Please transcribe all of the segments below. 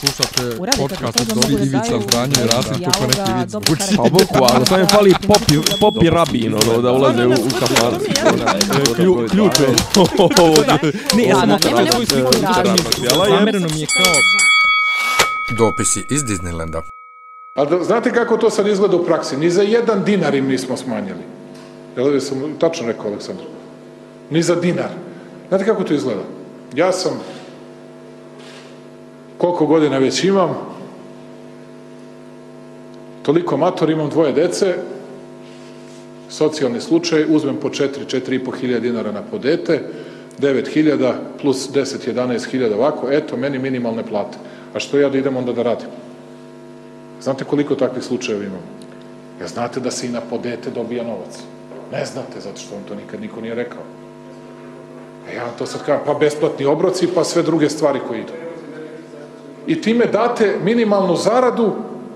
Slušate Uradite podcast od Dobri Ivica Zdranje i Rasim kako neki vic. dobro Uči karakter. Pa boku, ali sam je fali popi, popi rabin, ono, da ulaze u, u. Klju, ključ je. Ne, ja sam svoju sliku. Zamereno mi je kao Dopisi iz Disneylanda. A da, znate kako to sad izgleda u praksi? Ni za jedan dinar im nismo smanjili. Jel da sam tačno rekao, Aleksandar? Ni za dinar. Znate kako to izgleda? Ja sam koliko godina već imam, toliko mator, imam dvoje dece, socijalni slučaj, uzmem po 4, 4,5 hiljada dinara na po dete, 9 hiljada plus 10, 11 hiljada ovako, eto, meni minimalne plate. A što ja da idem onda da radim? Znate koliko takvih slučajeva imamo? Ja znate da se i na podete dobija novac. Ne znate, zato što vam to nikad niko nije rekao. A ja vam to sad kažem, pa besplatni obroci, pa sve druge stvari koje idu. I time date minimalnu zaradu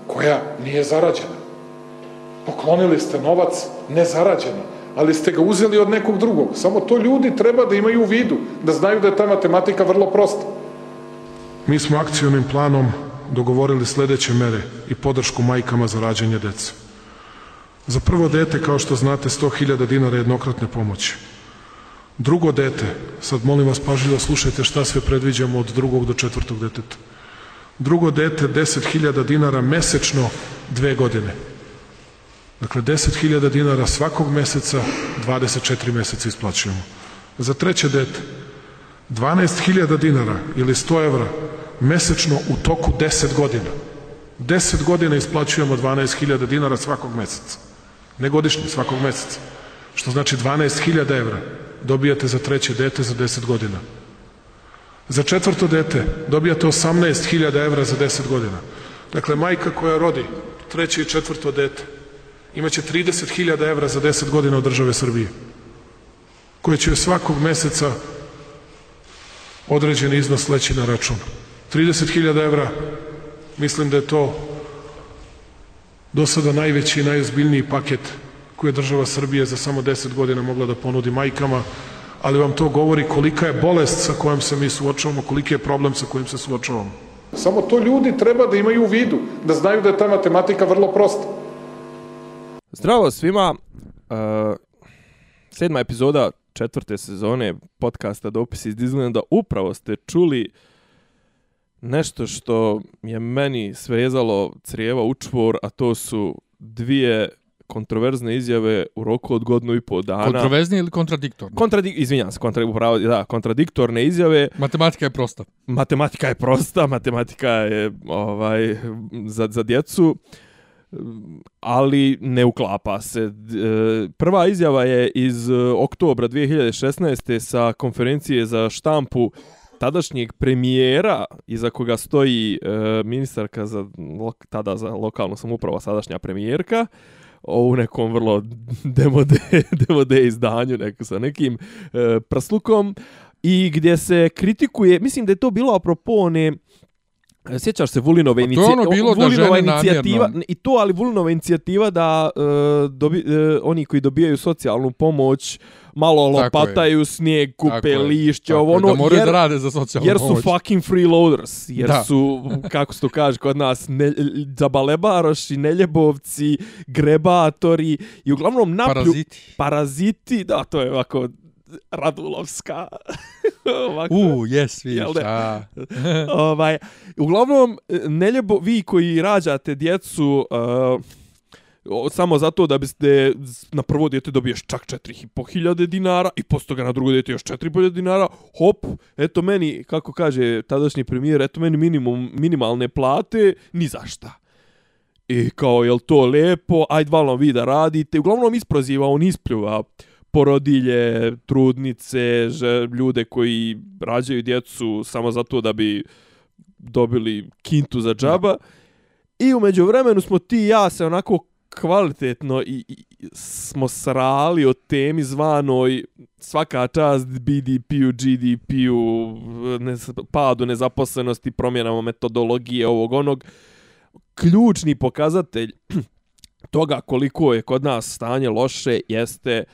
koja nije zarađena. Poklonili ste novac nezarađeni, ali ste ga uzeli od nekog drugog. Samo to ljudi treba da imaju u vidu, da znaju da je ta matematika vrlo prosta. Mi smo akcijnim planom dogovorili sledeće mere i podršku majkama za rađanje dece. Za prvo dete, kao što znate, 100.000 dinara jednokratne pomoći. Drugo dete, sad molim vas pažljivo slušajte šta sve predviđamo od drugog do četvrtog deteta. Drugo dete, 10.000 dinara mesečno dve godine. Dakle, 10.000 dinara svakog meseca, 24 meseca isplaćujemo. Za treće dete, 12.000 dinara ili 100 evra mesečno u toku 10 godina. 10 godina isplaćujemo 12.000 dinara svakog meseca. Ne godišnje, svakog meseca. Što znači 12.000 evra dobijate za treće dete za 10 godina. Za četvrto dete dobijate 18.000 evra za 10 godina. Dakle, majka koja rodi treće i četvrto dete imaće 30.000 evra za 10 godina od države Srbije koje će svakog meseca određeni iznos leći na račun. 30.000 evra, mislim da je to do sada najveći i najozbiljniji paket koji je država Srbije za samo 10 godina mogla da ponudi majkama, ali vam to govori kolika je bolest sa kojom se mi suočavamo, koliki je problem sa kojim se suočavamo. Samo to ljudi treba da imaju u vidu, da znaju da je ta matematika vrlo prosta. Zdravo svima. Uh, sedma epizoda četvrte sezone podcasta Dopisi iz Disneylanda. Upravo ste čuli nešto što je meni svezalo crijeva u čvor, a to su dvije kontroverzne izjave u roku od godinu i pol dana. Kontroverzni ili kontradiktorni? Kontradik, izvinjam se, kontra, upravo, da, kontradiktorne izjave. Matematika je prosta. Matematika je prosta, matematika je ovaj za, za djecu, ali ne uklapa se. E, Prva izjava je iz e, oktobra 2016. sa konferencije za štampu tadašnjeg premijera iza koga stoji e, ministarka za tada za lokalnu samoupravu, sadašnja premijerka, u nekom vrlo demode, demode izdanju neko, sa nekim e, prslukom i gdje se kritikuje, mislim da je to bilo apropo one Sjećaš se Vulinove A to je inicijative? ono bilo da Vulinova žene inicijativa, namjerno- i to, ali Vulinova inicijativa da e, dobi, e, oni koji dobijaju socijalnu pomoć malo Tako je. lopataju snijeg, kupe Tako lišće, ovo je, ono, da moraju jer, da rade za socijalnu jer su pomoć. fucking freeloaders, jer Da. su, kako se to kaže kod nas, ne, zabalebaroši, neljebovci, grebatori i uglavnom naplju... Paraziti. Paraziti, da, to je ovako Radulovska. ovako. U, jes, vidiš. A. ovaj, uglavnom, neljebo, vi koji rađate djecu uh, o- samo zato da biste na prvo dijete dobiješ čak 4.500 dinara i posto ga na drugo dijete još 4.500 dinara, hop, eto meni, kako kaže tadašnji premijer, eto meni minimum, minimalne plate, ni za šta. I kao, jel to lepo, ajde valno vi da radite. Uglavnom isproziva, on ispljuva porodilje, trudnice, že, ljude koji rađaju djecu samo zato da bi dobili kintu za džaba. I umeđu vremenu smo ti i ja se onako kvalitetno i, i smo srali o temi zvanoj svaka čast BDP-u, GDP-u, ne, padu nezaposlenosti, promjenama metodologije ovog onog. Ključni pokazatelj toga koliko je kod nas stanje loše jeste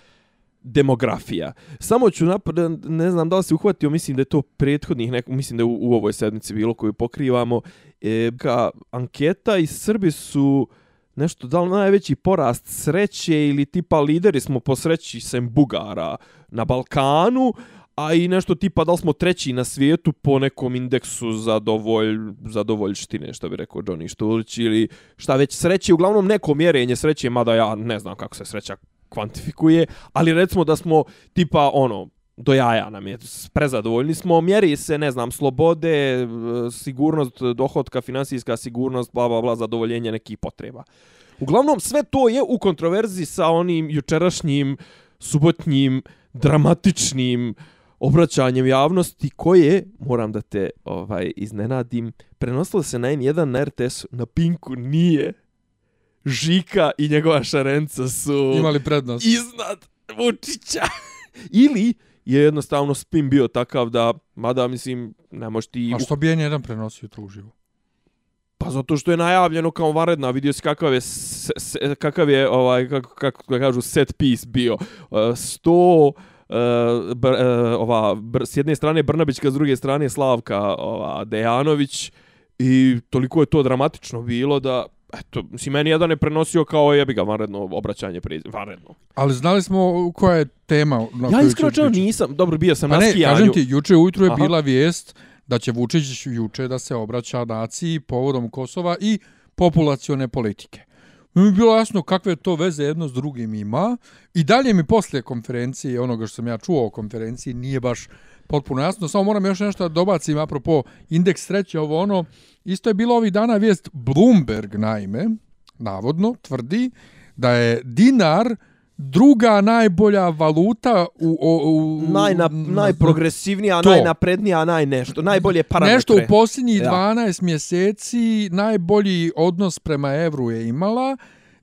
demografija. Samo ću napred, ne znam da li se uhvatio, mislim da je to prethodnih, neko, mislim da je u, u ovoj sedmici bilo koju pokrivamo, e, ka anketa i Srbi su nešto da li najveći porast sreće ili tipa lideri smo po sreći sem Bugara na Balkanu, a i nešto tipa da li smo treći na svijetu po nekom indeksu zadovolj, zadovoljštine, što bi rekao Johnny Štulić, ili šta već sreće, uglavnom neko mjerenje sreće, mada ja ne znam kako se sreća kvantifikuje, ali recimo da smo tipa ono, do jaja nam je, prezadovoljni smo, mjeri se, ne znam, slobode, e, sigurnost dohodka, finansijska sigurnost, bla, bla, bla, zadovoljenje nekih potreba. Uglavnom, sve to je u kontroverzi sa onim jučerašnjim, subotnjim, dramatičnim obraćanjem javnosti koje, moram da te ovaj iznenadim, prenosilo se na N1 na RTS na Pinku nije. Žika i njegova šarenca su imali prednost iznad Vučića. Ili je jednostavno spin bio takav da, mada mislim, ne možeš ti... A što bi N1 prenosio to uživo? Pa zato što je najavljeno kao varedna, vidio si kakav je, se, se, kakav je ovaj, kako, kako da kažu, set piece bio. Uh, sto, uh, br, uh, ova, br, s jedne strane Brnabićka, s druge strane Slavka ova, Dejanović i toliko je to dramatično bilo da eto, mislim, meni jedan je prenosio kao jebi ga vanredno obraćanje priz... vanredno. Ali znali smo koja je tema na Ja iskreno nisam, dobro, bio sam pa na ne, skijanju. kažem ti, juče ujutru je Aha. bila vijest da će Vučić juče da se obraća naciji povodom Kosova i populacione politike. Mi je bilo jasno kakve to veze jedno s drugim ima i dalje mi posle konferencije, onoga što sam ja čuo o konferenciji, nije baš potpuno jasno. Samo moram još nešto da dobacim apropo indeks sreće, ovo ono, isto je bilo ovih dana vijest Bloomberg naime, navodno, tvrdi da je dinar druga najbolja valuta u, u, u Najna, najprogresivnija, to. najnaprednija, najnešto, najbolje parametre. Nešto u posljednjih Ja. 12 mjeseci najbolji odnos prema evru je imala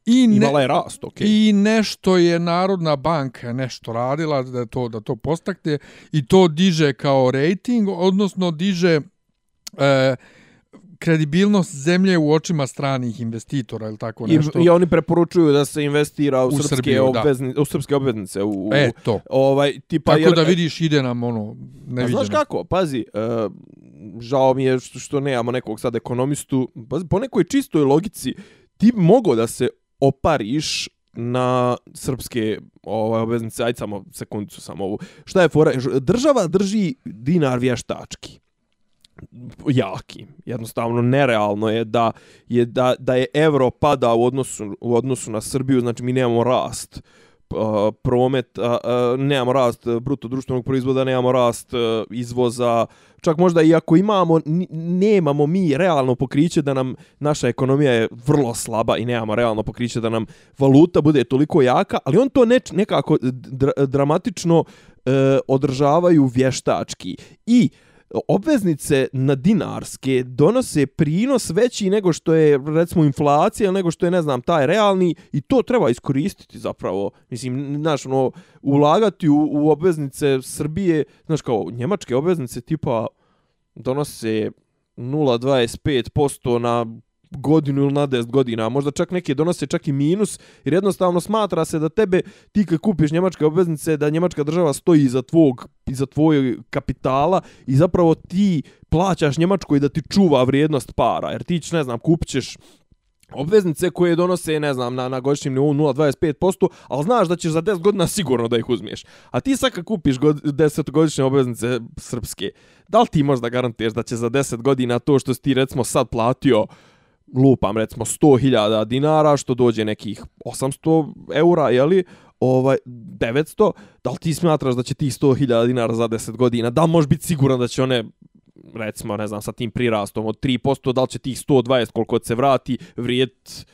i ne, Imala je rast, okej. i nešto je Narodna banka nešto radila da to da to postakne i to diže kao rating, odnosno diže e, kredibilnost zemlje u očima stranih investitora ili tako I, nešto. I oni preporučuju da se investira u, U srpske, Srbiju, da. obvezni, u srpske obveznice. U, u, E, to. Ovaj, tipa, Tako jer, da vidiš ide nam ono A neviđeno. znaš kako, pazi, uh, žao mi je što, što nemamo nekog sad ekonomistu, pazi, po nekoj čistoj logici ti bi mogao da se opariš na srpske ovaj, obveznice, ajde samo sekundicu samo ovu. Šta je fora? Država drži dinar vještački jaki. Jednostavno nerealno je da je da, da je evro pada u odnosu u odnosu na Srbiju, znači mi nemamo rast uh, promet, uh, uh, nemamo rast e, bruto društvenog proizvoda, nemamo rast uh, izvoza, čak možda i ako imamo, nemamo mi realno pokriće da nam naša ekonomija je vrlo slaba i nemamo realno pokriće da nam valuta bude toliko jaka, ali on to ne, nekako dra, dramatično uh, održavaju vještački. I obveznice na dinarske donose prinos veći nego što je recimo inflacija nego što je ne znam taj realni i to treba iskoristiti zapravo. Mislim znaš ono ulagati u, u obveznice Srbije znaš kao njemačke obveznice tipa donose 0,25% na godinu ili na 10 godina, a možda čak neke donose čak i minus, jer jednostavno smatra se da tebe, ti kad kupiš njemačke obveznice, da njemačka država stoji iza tvog, iza tvojeg kapitala i zapravo ti plaćaš Njemačkoj da ti čuva vrijednost para, jer ti ne znam, kupit ćeš obveznice koje donose, ne znam, na, na godišnjem nivou 0,25%, ali znaš da ćeš za 10 godina sigurno da ih uzmeš. A ti sad kad kupiš god, 10 godišnje obveznice srpske, da li ti možda garantuješ da će za 10 godina to što si ti recimo sad platio lupam recimo 100.000 dinara što dođe nekih 800 eura, jeli, ovaj 900, da li ti smatraš da će tih 100.000 dinara za 10 godina, da možeš biti siguran da će one recimo, ne znam, sa tim prirastom od 3%, da li će tih 120 koliko se vrati vrijet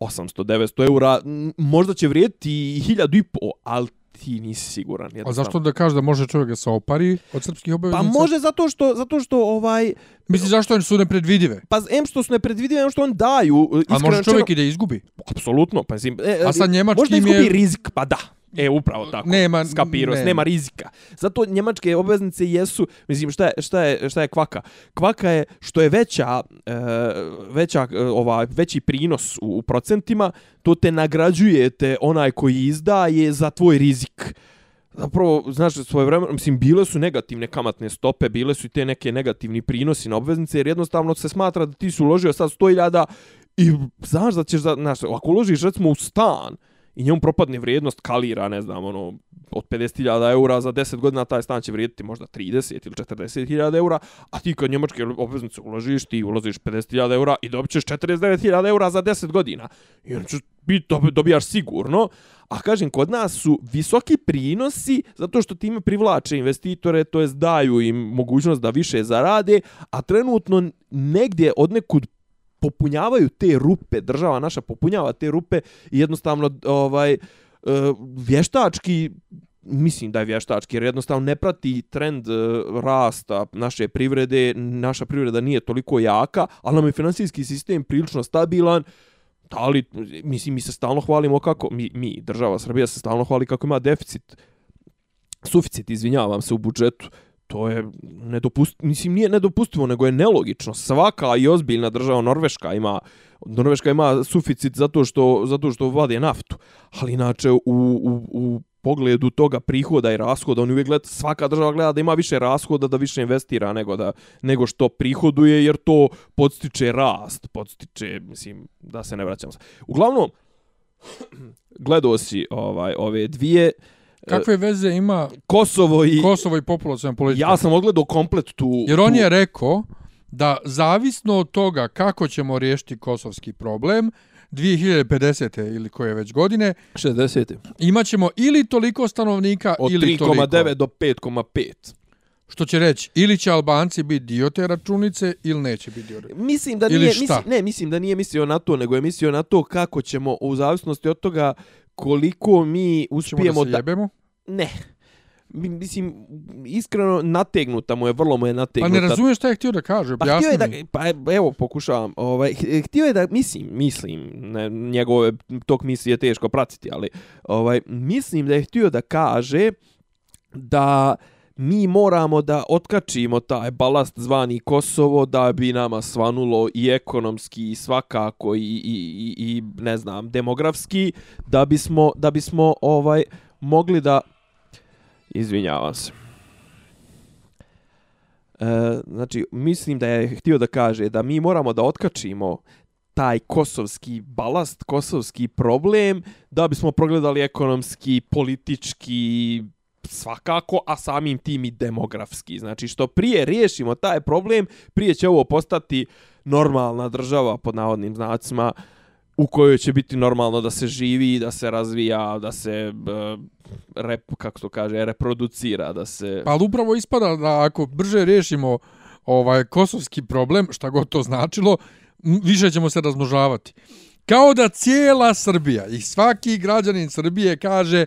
800-900 eura, možda će vrijediti i 1000 i po, ali ti nisi siguran. A zašto da kaže da može čovjek da se opari od srpskih Pa obveznica? može zato što, zato što ovaj, Misli zašto su nepredvidive? pa em što su nepredvidive, em što on daju, A može čovjek rečeno- i da izgubi? Apsolutno, pa mislim, e, A sad njemački možda im je- izgubi rizik, pa da. E, upravo tako. Nema- Skapirao, nema. nema rizika. Zato njemačke obveznice jesu, mislim, šta je, šta je, šta je kvaka? Kvaka je što je veća, e, veća e, ova, veći prinos u, u procentima, to te nagrađujete onaj koji izdaje za tvoj rizik. Zapravo, znaš, svoje vremena, mislim, bile su negativne kamatne stope, bile su i te neke negativni prinosi na obveznice, jer jednostavno se smatra da ti su uložio sad 100.000 i znaš da ćeš, znaš, ako uložiš recimo u stan i njemu propadne vrijednost kalira, ne znam, ono, od 50.000 eura za 10 godina taj stan će vrijediti možda 30 ili 40.000 eura, a ti kad njemačke obveznice uložiš, ti uložiš 50.000 eura i dobit ćeš 49.000 eura za 10 godina. I on će biti, dobijaš sigurno, a kažem, kod nas su visoki prinosi zato što time privlače investitore, to jest daju im mogućnost da više zarade, a trenutno negdje od nekud popunjavaju te rupe, država naša popunjava te rupe i jednostavno ovaj e, vještački mislim da je vještački jer jednostavno ne prati trend e, rasta naše privrede, naša privreda nije toliko jaka, ali nam je financijski sistem prilično stabilan, da li, mislim, mi se stalno hvalimo kako, mi, mi, država Srbija se stalno hvali kako ima deficit, suficit, izvinjavam se, u budžetu, to je nedopustivo, mislim nije nedopustivo, nego je nelogično. Svaka i ozbiljna država Norveška ima Norveška ima suficit zato što zato što vade naftu. Ali inače u, u, u pogledu toga prihoda i rashoda, oni uvijek gleda, svaka država gleda da ima više rashoda, da više investira nego da nego što prihoduje, jer to podstiče rast, podstiče, mislim, da se ne vraćamo. Uglavnom, gledao si ovaj ove dvije, Kakve veze ima Kosovo i... Kosovo i populacijna politika? Ja sam odgledao komplet tu... Jer on tu, je rekao da zavisno od toga kako ćemo riješiti kosovski problem, 2050. ili koje već godine, 60. imaćemo ili toliko stanovnika Od ili toliko. 3,9 do 5,5. Što će reći, ili će Albanci biti dio te računice ili neće biti dio. Mislim da nije, mislim, ne, mislim da nije mislio na to, nego je mislio na to kako ćemo u zavisnosti od toga koliko mi Ćemo uspijemo da da, se jebemo? ne. Mi- Mislim, iskreno nategnuta mu je, vrlo mu je Pa nategnuta. ne razumiješ šta je htio da kaže, Pa htio objasni je da, pa evo pokušavam, ovaj, htio je da, mislim, mislim, ne, njegove tok misli je teško pratiti, ali ovaj, mislim da je htio da kaže da mi moramo da otkačimo taj balast zvani Kosovo da bi nama svanulo i ekonomski i svakako i, i, i, i ne znam, demografski, da bismo, da bismo ovaj mogli da izvinjavam se. E, znači, mislim da je htio da kaže da mi moramo da otkačimo taj kosovski balast, kosovski problem, da bismo progledali ekonomski, politički, svakako, a samim tim i demografski. Znači, što prije riješimo taj problem, prije će ovo postati normalna država, pod navodnim znacima, u kojoj će biti normalno da se živi, da se razvija, da se, e, rep, kako to kaže, reproducira, da se... Pa ali upravo ispada da ako brže riješimo ovaj kosovski problem, šta god to značilo, više ćemo se razmnožavati. Kao da cijela Srbija i svaki građanin Srbije kaže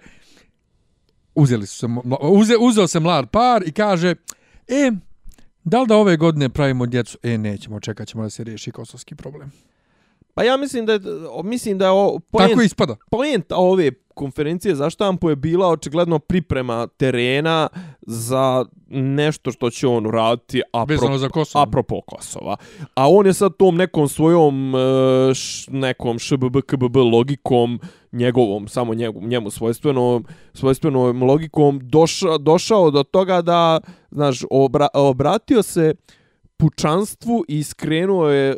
uzeli su se, uze, uzeo se mlad par i kaže e, da li da ove godine pravimo djecu? E, nećemo, čekat ćemo da se riješi kosovski problem. Pa ja mislim da je, mislim da je o, poent, Tako ispada. poenta ove konferencije za štampu je bila očigledno priprema terena za nešto što će on uraditi Vezano za Kosovo. apropo Kosova. A on je sad tom nekom svojom e, š, nekom šbb kbb logikom njegovom samo njegu, njemu svojstvenom svojstvenom logikom došao došao do toga da znaš obra, obratio se pučanstvu i skrenuo je e,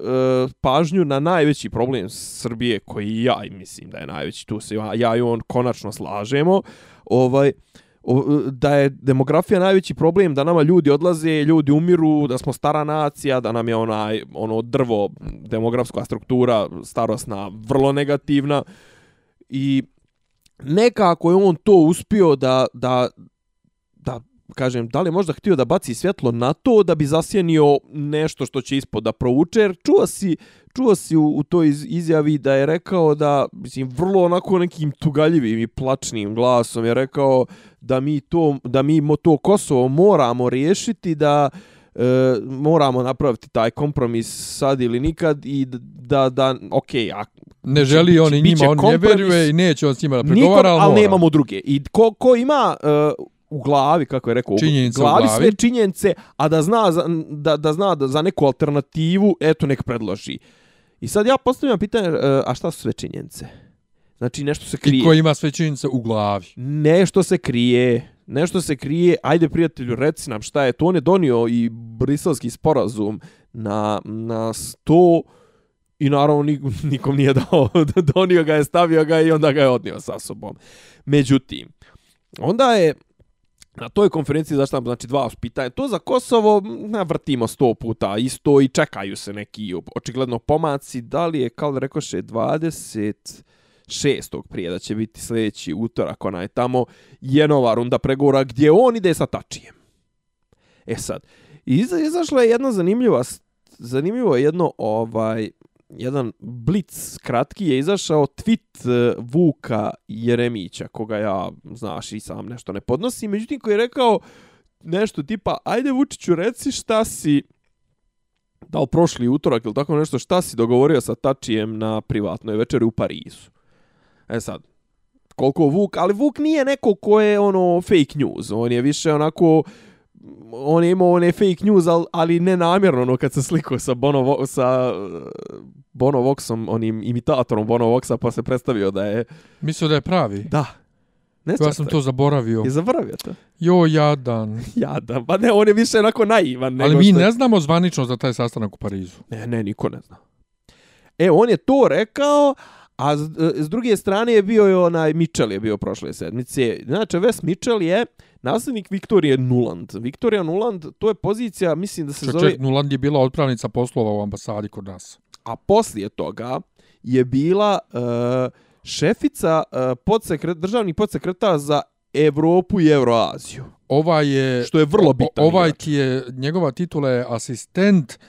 pažnju na najveći problem Srbije koji ja i mislim da je najveći tu se ja, i on konačno slažemo ovaj o, da je demografija najveći problem, da nama ljudi odlaze, ljudi umiru, da smo stara nacija, da nam je onaj ono drvo, demografska struktura starosna vrlo negativna. I nekako je on to uspio da, da kažem, da li je možda htio da baci svjetlo na to da bi zasjenio nešto što će ispod da provuče, jer čuo si, čuo si u, u toj iz- izjavi da je rekao da, mislim, vrlo onako nekim tugaljivim i plačnim glasom je rekao da mi to, da mi to Kosovo moramo riješiti, da e, moramo napraviti taj kompromis sad ili nikad i da, da ok, a Ne želi on i njima, on ne veruje i neće on s njima da pregovara, ali, ali nemamo druge. I ko, ko ima uh, u glavi, kako je rekao, Činjenice u u glavi, sve činjenice, a da zna, za, da, da zna da za neku alternativu, eto, nek predloži. I sad ja postavljam pitanje, uh, a šta su sve činjenice? Znači, nešto se krije. I ko ima sve činjenice u glavi. Nešto se krije. Nešto se krije. Ajde, prijatelju, reci nam šta je. To on je donio i briselski sporazum na, na sto i naravno nikom nije dao. donio ga je, stavio ga i onda ga je odnio sa sobom. Međutim, onda je na toj konferenciji zašto nam znači dva pitanja. To za Kosovo na vrtimo sto puta isto i čekaju se neki očigledno pomaci. Da li je, kao da rekoše, 20 prije da će biti sljedeći utorak ona je tamo je nova runda pregovora gdje on ide sa Tačijem. E sad, iza, izašla je jedna zanimljiva zanimljivo je jedno ovaj jedan blic kratki je izašao tweet e, Vuka Jeremića koga ja znaš i sam nešto ne podnosim. Međutim koji je rekao nešto tipa ajde Vučiću reci šta si da li prošli utorak ili tako nešto šta si dogovorio sa Tačijem na privatnoj večeri u Parizu? E sad, koliko Vuk, ali Vuk nije neko ko je ono fake news, on je više onako on je imao one fake news, ali, ali ne namjerno, ono kad se sliko sa Bono, sa Bono Voxom, onim imitatorom Bono Voxa, pa se predstavio da je, Mislio da je pravi. da, ne Ja sam to zaboravio. Je zaboravio to? Jo, jadan. Jadan, pa ne, on je više onako naivan. Ali nego mi što- ne znamo zvanično za taj sastanak u Parizu. Ne, ne, niko ne zna. E, on je to rekao, a s, s druge strane je bio i onaj Mitchell je bio prošle sedmice. Znači, Wes Mitchell je nasljednik Viktorije Nuland. Viktorija Nuland, to je pozicija, mislim da se Ček, zove... Nuland je bila otpravnica poslova u ambasadi kod nas. A poslije toga je bila uh, šefica uh, podsekret, državni podsekretar za Evropu i Euroaziju. Ova je... Što je vrlo bitan Ovaj ti je, njegova titula je asistent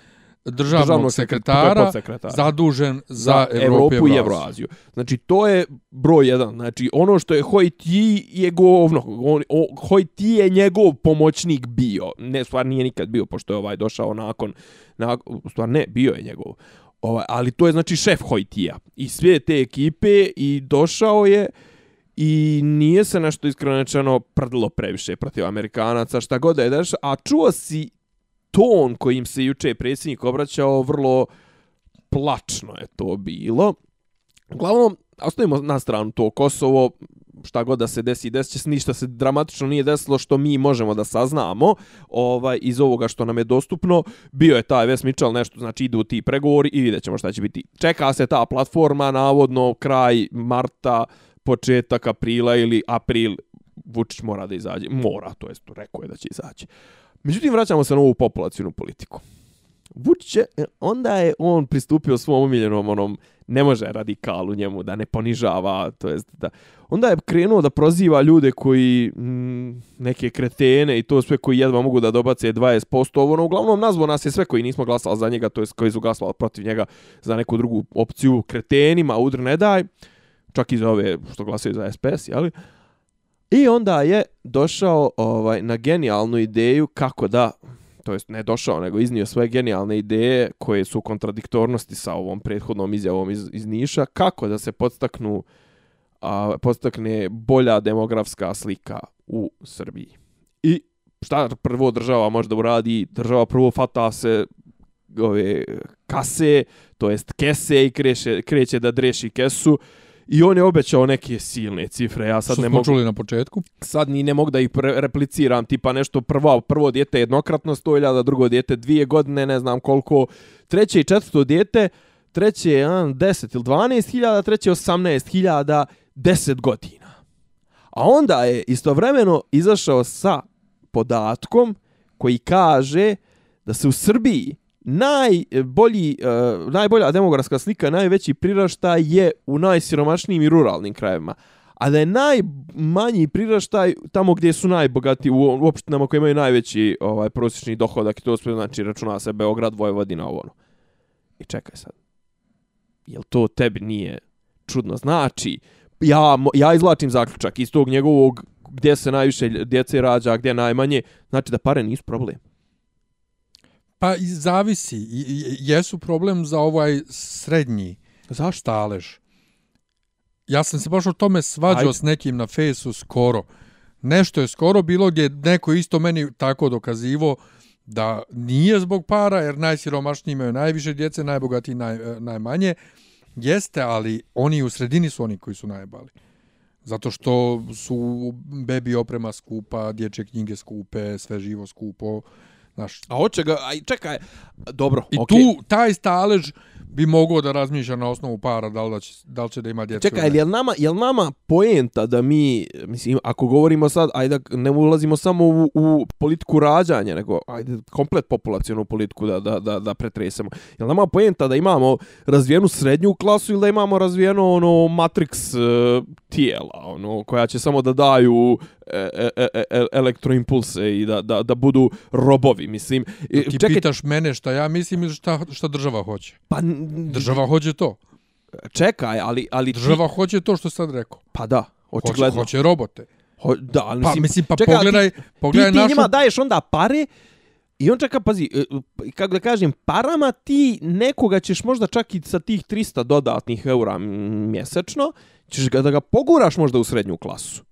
državnog, Državnog sekretara, podsekretara. zadužen za, za Evropu, Evropu i Evroaziju. Znači, to je broj jedan. Znači, ono što je Hoj Ti je govno. On, o, Hoj Ti je njegov pomoćnik bio. Ne, stvar nije nikad bio, pošto je ovaj došao nakon... nakon u stvar, ne, bio je njegov. Ovaj, ali to je, znači, šef Hoj Tija. I sve te ekipe i došao je i nije se nešto iskreno prdilo previše protiv Amerikanaca, šta god da je dešao, a čuo si ton kojim se juče predsjednik obraćao vrlo plačno je to bilo. Uglavnom, ostavimo na stranu to Kosovo, šta god da se desi, desit će se ništa se dramatično nije desilo što mi možemo da saznamo ovaj iz ovoga što nam je dostupno. Bio je taj Wes Mitchell nešto, znači idu ti pregovori i vidjet ćemo šta će biti. Čeka se ta platforma, navodno kraj marta, početak aprila ili april Vučić mora da izađe. Mora, to jest rekao je da će izaći. Međutim, vraćamo se na ovu populacijnu politiku. Vučić je, e, onda je on pristupio svom omiljenom onom, ne može radikalu njemu da ne ponižava, to jest da, onda je krenuo da proziva ljude koji m, neke kretene i to sve koji jedva mogu da dobace 20%, ovo ono, uglavnom nazvao nas je sve koji nismo glasali za njega, to jest koji su glasali protiv njega za neku drugu opciju kretenima, udr ne daj, čak i za ove što glasaju za SPS, jeli? I onda je došao ovaj na genijalnu ideju kako da to jest ne došao, nego iznio svoje genijalne ideje koje su u kontradiktornosti sa ovom prethodnom izjavom iz, iz Niša, kako da se podstaknu a, podstakne bolja demografska slika u Srbiji. I šta prvo država može da uradi? Država prvo fata se ove kase, to jest kese i kreće, kreće da dreši kesu i on je obećao neke silne cifre. Ja sad Što ne mogu čuli na početku. sad ni ne mogu da ih repliciram, tipa nešto prvo, prvo dijete jednokratno 100.000, drugo dijete dvije godine, ne znam koliko, treće i četvrto dijete, treće je a, 10 ili 12.000, treće 18.000, 10 godina. A onda je istovremeno izašao sa podatkom koji kaže da se u Srbiji najbolji, uh, najbolja demografska slika, najveći priraštaj je u najsiromašnijim i ruralnim krajevima. A da je najmanji priraštaj tamo gdje su najbogati u, u opštinama koje imaju najveći ovaj prosječni dohodak i to sve znači računa se Beograd, Vojvodina, ovo ono. I čekaj sad. Jel to tebi nije čudno? Znači, ja, ja izlačim zaključak iz tog njegovog gdje se najviše djece rađa, gdje najmanje, znači da pare nisu problem. Pa i zavisi. I, jesu problem za ovaj srednji Zašto? stalež. Ja sam se baš o tome svađao Ajde. s nekim na fejsu skoro. Nešto je skoro bilo gdje neko isto meni tako dokazivo da nije zbog para, jer najsiromašniji imaju najviše djece, najbogatiji naj, e, najmanje. Jeste, ali oni u sredini su oni koji su najbali. Zato što su bebi oprema skupa, dječje knjige skupe, sve živo skupo. Znaš, A hoće ga, aj čekaj, dobro, I okej. tu taj stalež bi mogao da razmišlja na osnovu para da li, da će, da li će da ima djecu. Čekaj, jel nama, jel nama poenta da mi, mislim, ako govorimo sad, ajde ne ulazimo samo u, u politiku rađanja, nego ajde komplet populacijonu politiku da, da, da, da pretresemo. Jel nama poenta da imamo razvijenu srednju klasu ili da imamo razvijeno ono Matrix uh, tijela, ono, koja će samo da daju e, e, e, e, elektroimpulse i da, da, da budu robovi, mislim. E, Ti Čekaj, pitaš mene šta ja mislim ili šta, šta država hoće. pa, Država hoće to. čekaj, ali, ali ti- Država hoće to što sad rekao. pa da, Hoće, očigledno. hoće robote. Ho, da, ali Pa mislim, mislim, pa čekaj, pogledaj, ti, pogledaj ti, ti našu... njima daješ onda pare i on čeka, pazi, e, kako da kažem, parama ti nekoga ćeš možda čak i sa tih 300 dodatnih eura mjesečno, ćeš ga da ga poguraš možda u srednju klasu.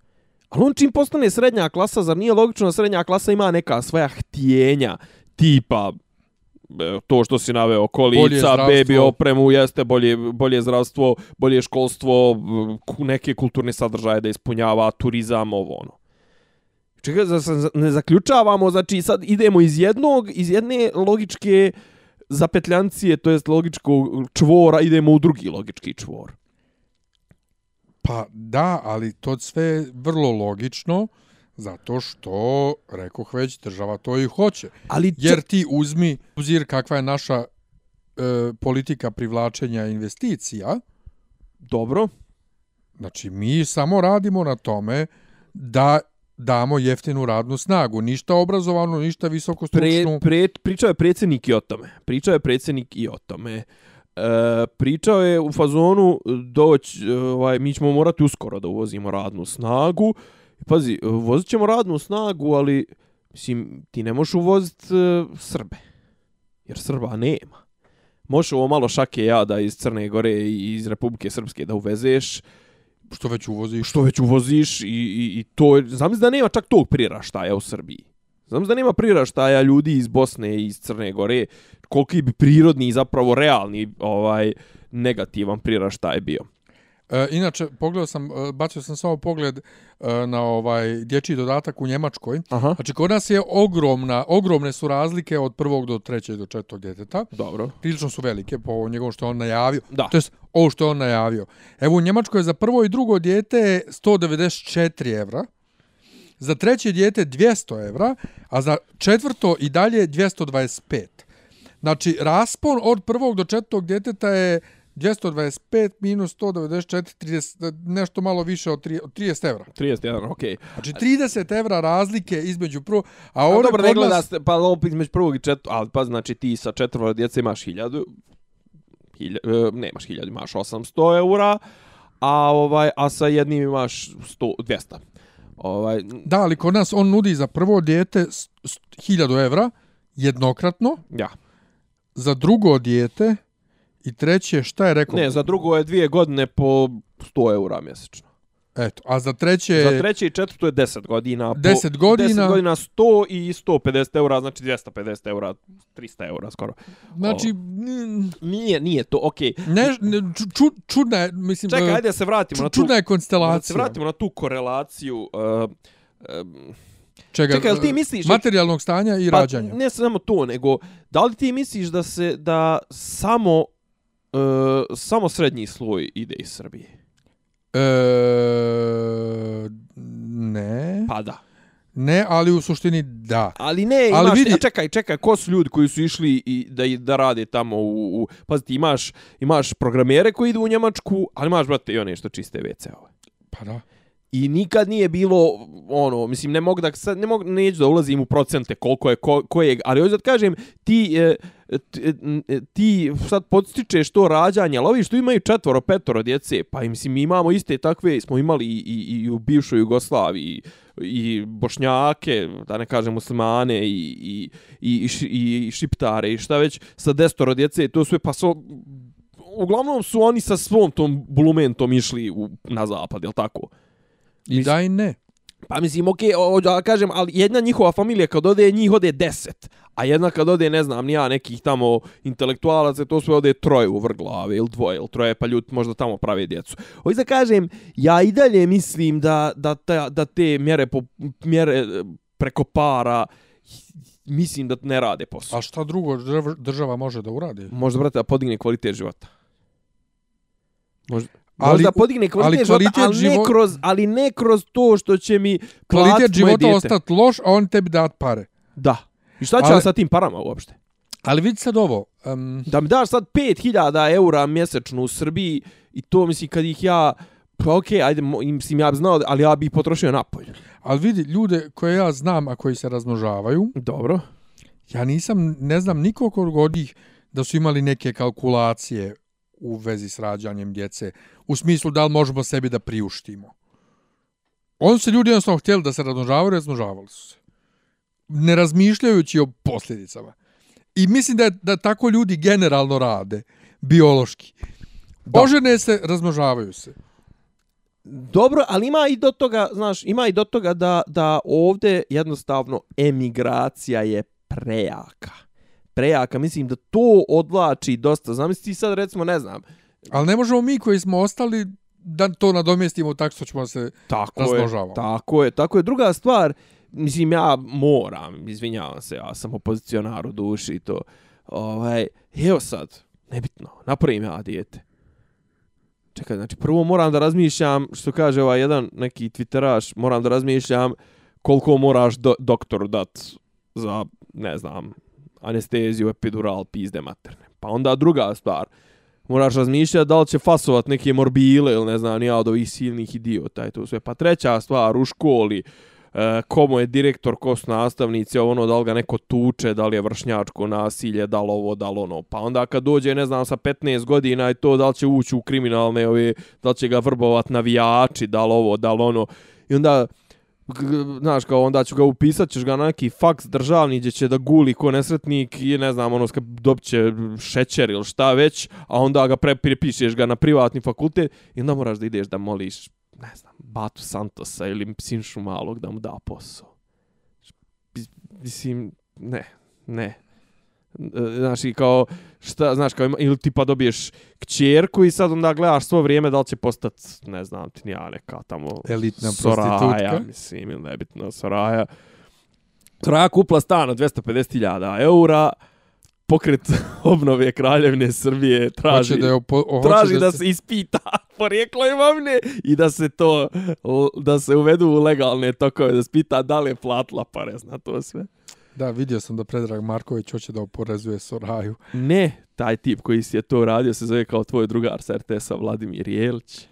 Ali on čim postane srednja klasa, zar nije logično da srednja klasa ima neka svoja htjenja, tipa e, to što si naveo, kolica, baby opremu, jeste bolje, bolje zdravstvo, bolje školstvo, neke kulturne sadržaje da ispunjava, turizam, ovo ono. Čekaj, za, za, ne zaključavamo, znači sad idemo iz jednog, iz jedne logičke zapetljancije, to jest logičkog čvora, idemo u drugi logički čvor. Pa da, ali to sve je vrlo logično, zato što, rekoh već, država to i hoće. Ali Jer ti uzmi uzir kakva je naša e, politika privlačenja investicija, dobro, znači mi samo radimo na tome da damo jeftinu radnu snagu, ništa obrazovanu, ništa visoko stručnu. pre, pričao je predsjednik i o tome. Pričao je predsjednik i o tome. E, pričao je u fazonu e, doć, e, ovaj, mi ćemo morati uskoro da uvozimo radnu snagu. Pazi, vozit ćemo radnu snagu, ali mislim, ti ne možeš uvoziti e, Srbe. Jer Srba nema. Možeš ovo malo šake jada iz Crne Gore i iz Republike Srpske da uvezeš, Što već uvoziš. što već uvoziš i, i, i to je, znam da nema čak tog priraštaja u Srbiji. Znam da nema priraštaja ljudi iz Bosne i iz Crne Gore, koliki bi prirodni i zapravo realni ovaj negativan priraštaj bio. E, inače, pogledao sam, e, bacio sam samo pogled e, na ovaj dječji dodatak u Njemačkoj. Aha. Znači, kod nas je ogromna, ogromne su razlike od prvog do trećeg do četvrtog djeteta. Dobro. Prilično su velike po ovo njegovom što je on najavio. Da. To jest, ovo što je on najavio. Evo, u Njemačkoj je za prvo i drugo dijete je 194 evra, za treće dijete 200 evra, a za četvrto i dalje 225. Znači, raspon od prvog do četvrtog djeteta je 225 minus 194, 30, nešto malo više od, tri- od 30 evra. 31, okej. Znači, 30 evra razlike između prvo... A A dobro, ne gleda nas- se, pa opet među prvog i četvrtog, ali pa znači ti sa četvoro djece imaš hiljadu, hilja, e, nemaš hiljadu, imaš 800 eura, a, ovaj, a sa jednim imaš 100, 200. Ovaj, Da, ali kod nas on nudi za prvo dijete s- 1000 evra jednokratno, ja. za drugo dijete i treće, šta je rekao? Ne, za drugo je dvije godine po 100 eura mjesečno. Eto, a za treće... Za treće i četvrto je 10 godina. Po, 10 godina. 10 godina 100 i 150 eura, znači 250 eura, 300 eura skoro. Znači, mm, Nije, nije to, okej. ne, ne, ču- ču, čudna je, mislim... Čekaj, e, ajde da se vratimo ču- na tu... čudna je Da se konstelacija. vratimo na tu korelaciju. Uh, um, Čega, Čekaj, ti misliš- Materijalnog stanja i pa, rađanja. ne samo to, nego da li ti misliš da se da samo uh, samo srednji sloj ide iz Srbije? E, ne. Pa da. Ne, ali u suštini da. Ali ne, Ali imaš, vidi- a čekaj, čekaj, ko su ljudi koji su išli i da da rade tamo u, u pazi ti imaš imaš programere koji idu u Njemačku, ali imaš brate i one što čiste WC-ove. Pa da. I nikad nije bilo ono, mislim ne mogu da sad ne mogu neću da ulazim u procente koliko je ko, kojeg, ali hoću da kažem ti e, e, e, ti sad podstičeš to rađanje, ali ovi što imaju četvoro, petoro djece, pa mislim mi imamo iste takve, smo imali i, i, i u bivšoj Jugoslaviji, i bošnjake, da ne kažem muslimane i, i, i, i, i šiptare i šta već, sa destoro djece, to sve pa so, uglavnom su oni sa svom tom bulumentom išli u, na zapad, jel tako? I da i ne. Pa mislim, okej, okay, kažem, ali jedna njihova familija kad ode, njih ode deset. A jedna kad ode, ne znam, nija nekih tamo intelektualaca, to sve ode troje u vrglave ili dvoje ili troje, pa ljudi možda tamo prave djecu. Hoće da kažem, ja i dalje mislim da, da, ta, da te mjere, po, mjere preko para, mislim da ne rade posao. A šta drugo država može da uradi? Možda, brate, da podigne kvalitet života. Možda ali, možda podigne kvalitet, ali kvalitet života, ali, živo... ne kroz, ali ne kroz to što će mi kvalitet života ostati loš, a on tebi dat pare. Da. I šta će ali, sa tim parama uopšte? Ali vidi sad ovo. Um... Da mi daš sad 5000 eura mjesečno u Srbiji i to mislim kad ih ja... Pa okej, okay, ajde, mislim ja bi znao, ali ja bih potrošio napolj. Ali vidi, ljude koje ja znam, a koji se razmnožavaju... Dobro. Ja nisam, ne znam nikog od njih da su imali neke kalkulacije u vezi s rađanjem djece, u smislu da li možemo sebi da priuštimo. Oni se ljudi jednostavno htjeli da se razmnožavaju, razmnožavali su se. Ne razmišljajući o posljedicama. I mislim da, da tako ljudi generalno rade, biološki. Ožene se, razmnožavaju se. Dobro, ali ima i do toga, znaš, ima i do toga da, da ovde jednostavno emigracija je prejaka prejaka, mislim da to odlači dosta. Znam ti sad recimo, ne znam. Ali ne možemo mi koji smo ostali da to nadomjestimo tako što ćemo se tako razložavamo. Je, tako je, tako je. Druga stvar, mislim ja moram, izvinjavam se, ja sam opozicionar u duši i to. Ovaj, evo sad, nebitno, napravim ja dijete. Čekaj, znači prvo moram da razmišljam, što kaže ovaj jedan neki twitteraš, moram da razmišljam koliko moraš do, doktoru dat za, ne znam, anesteziju, epidural, pizde materne. Pa onda druga stvar, moraš razmišljati da li će fasovat neke morbile ili ne znam, nija od ovih silnih idiota i to sve. Pa treća stvar, u školi, e, komu je direktor, ko su nastavnici, ono, da li ga neko tuče, da li je vršnjačko nasilje, da li ovo, da li ono. Pa onda kad dođe, ne znam, sa 15 godina i to, da li će ući u kriminalne, ove, da li će ga vrbovat navijači, da li ovo, da li ono. I onda, znaš, kao onda ću ga upisat, ćeš ga na neki faks državni gdje će da guli ko nesretnik i ne znam, ono, dobit će šećer ili šta već, a onda ga prepišeš ga na privatni fakultet i onda moraš da ideš da moliš, ne znam, Batu Santosa ili Sinšu Malog da mu da posao. Mislim, ne, ne. Znaš, i kao, šta, znaš, kao, ili ti pa dobiješ kćerku i sad onda gledaš svo vrijeme da li će postati, ne znam ti nija neka tamo... Elitna Soraja, prostitutka. mislim, ili nebitno, Soraja. Soraja kupla stan od 250.000 eura, pokret obnove kraljevine Srbije traži, da, je opo, traži da, da se ispita porijeklo imovine i da se to, da se uvedu u legalne tokove, da spita da li je platila pare, zna to sve. Da, vidio sam da Predrag Marković hoće da oporezuje Soraju. Ne, taj tip koji si je to radio se zove kao tvoj drugar sa RTS-a Vladimir Jelić.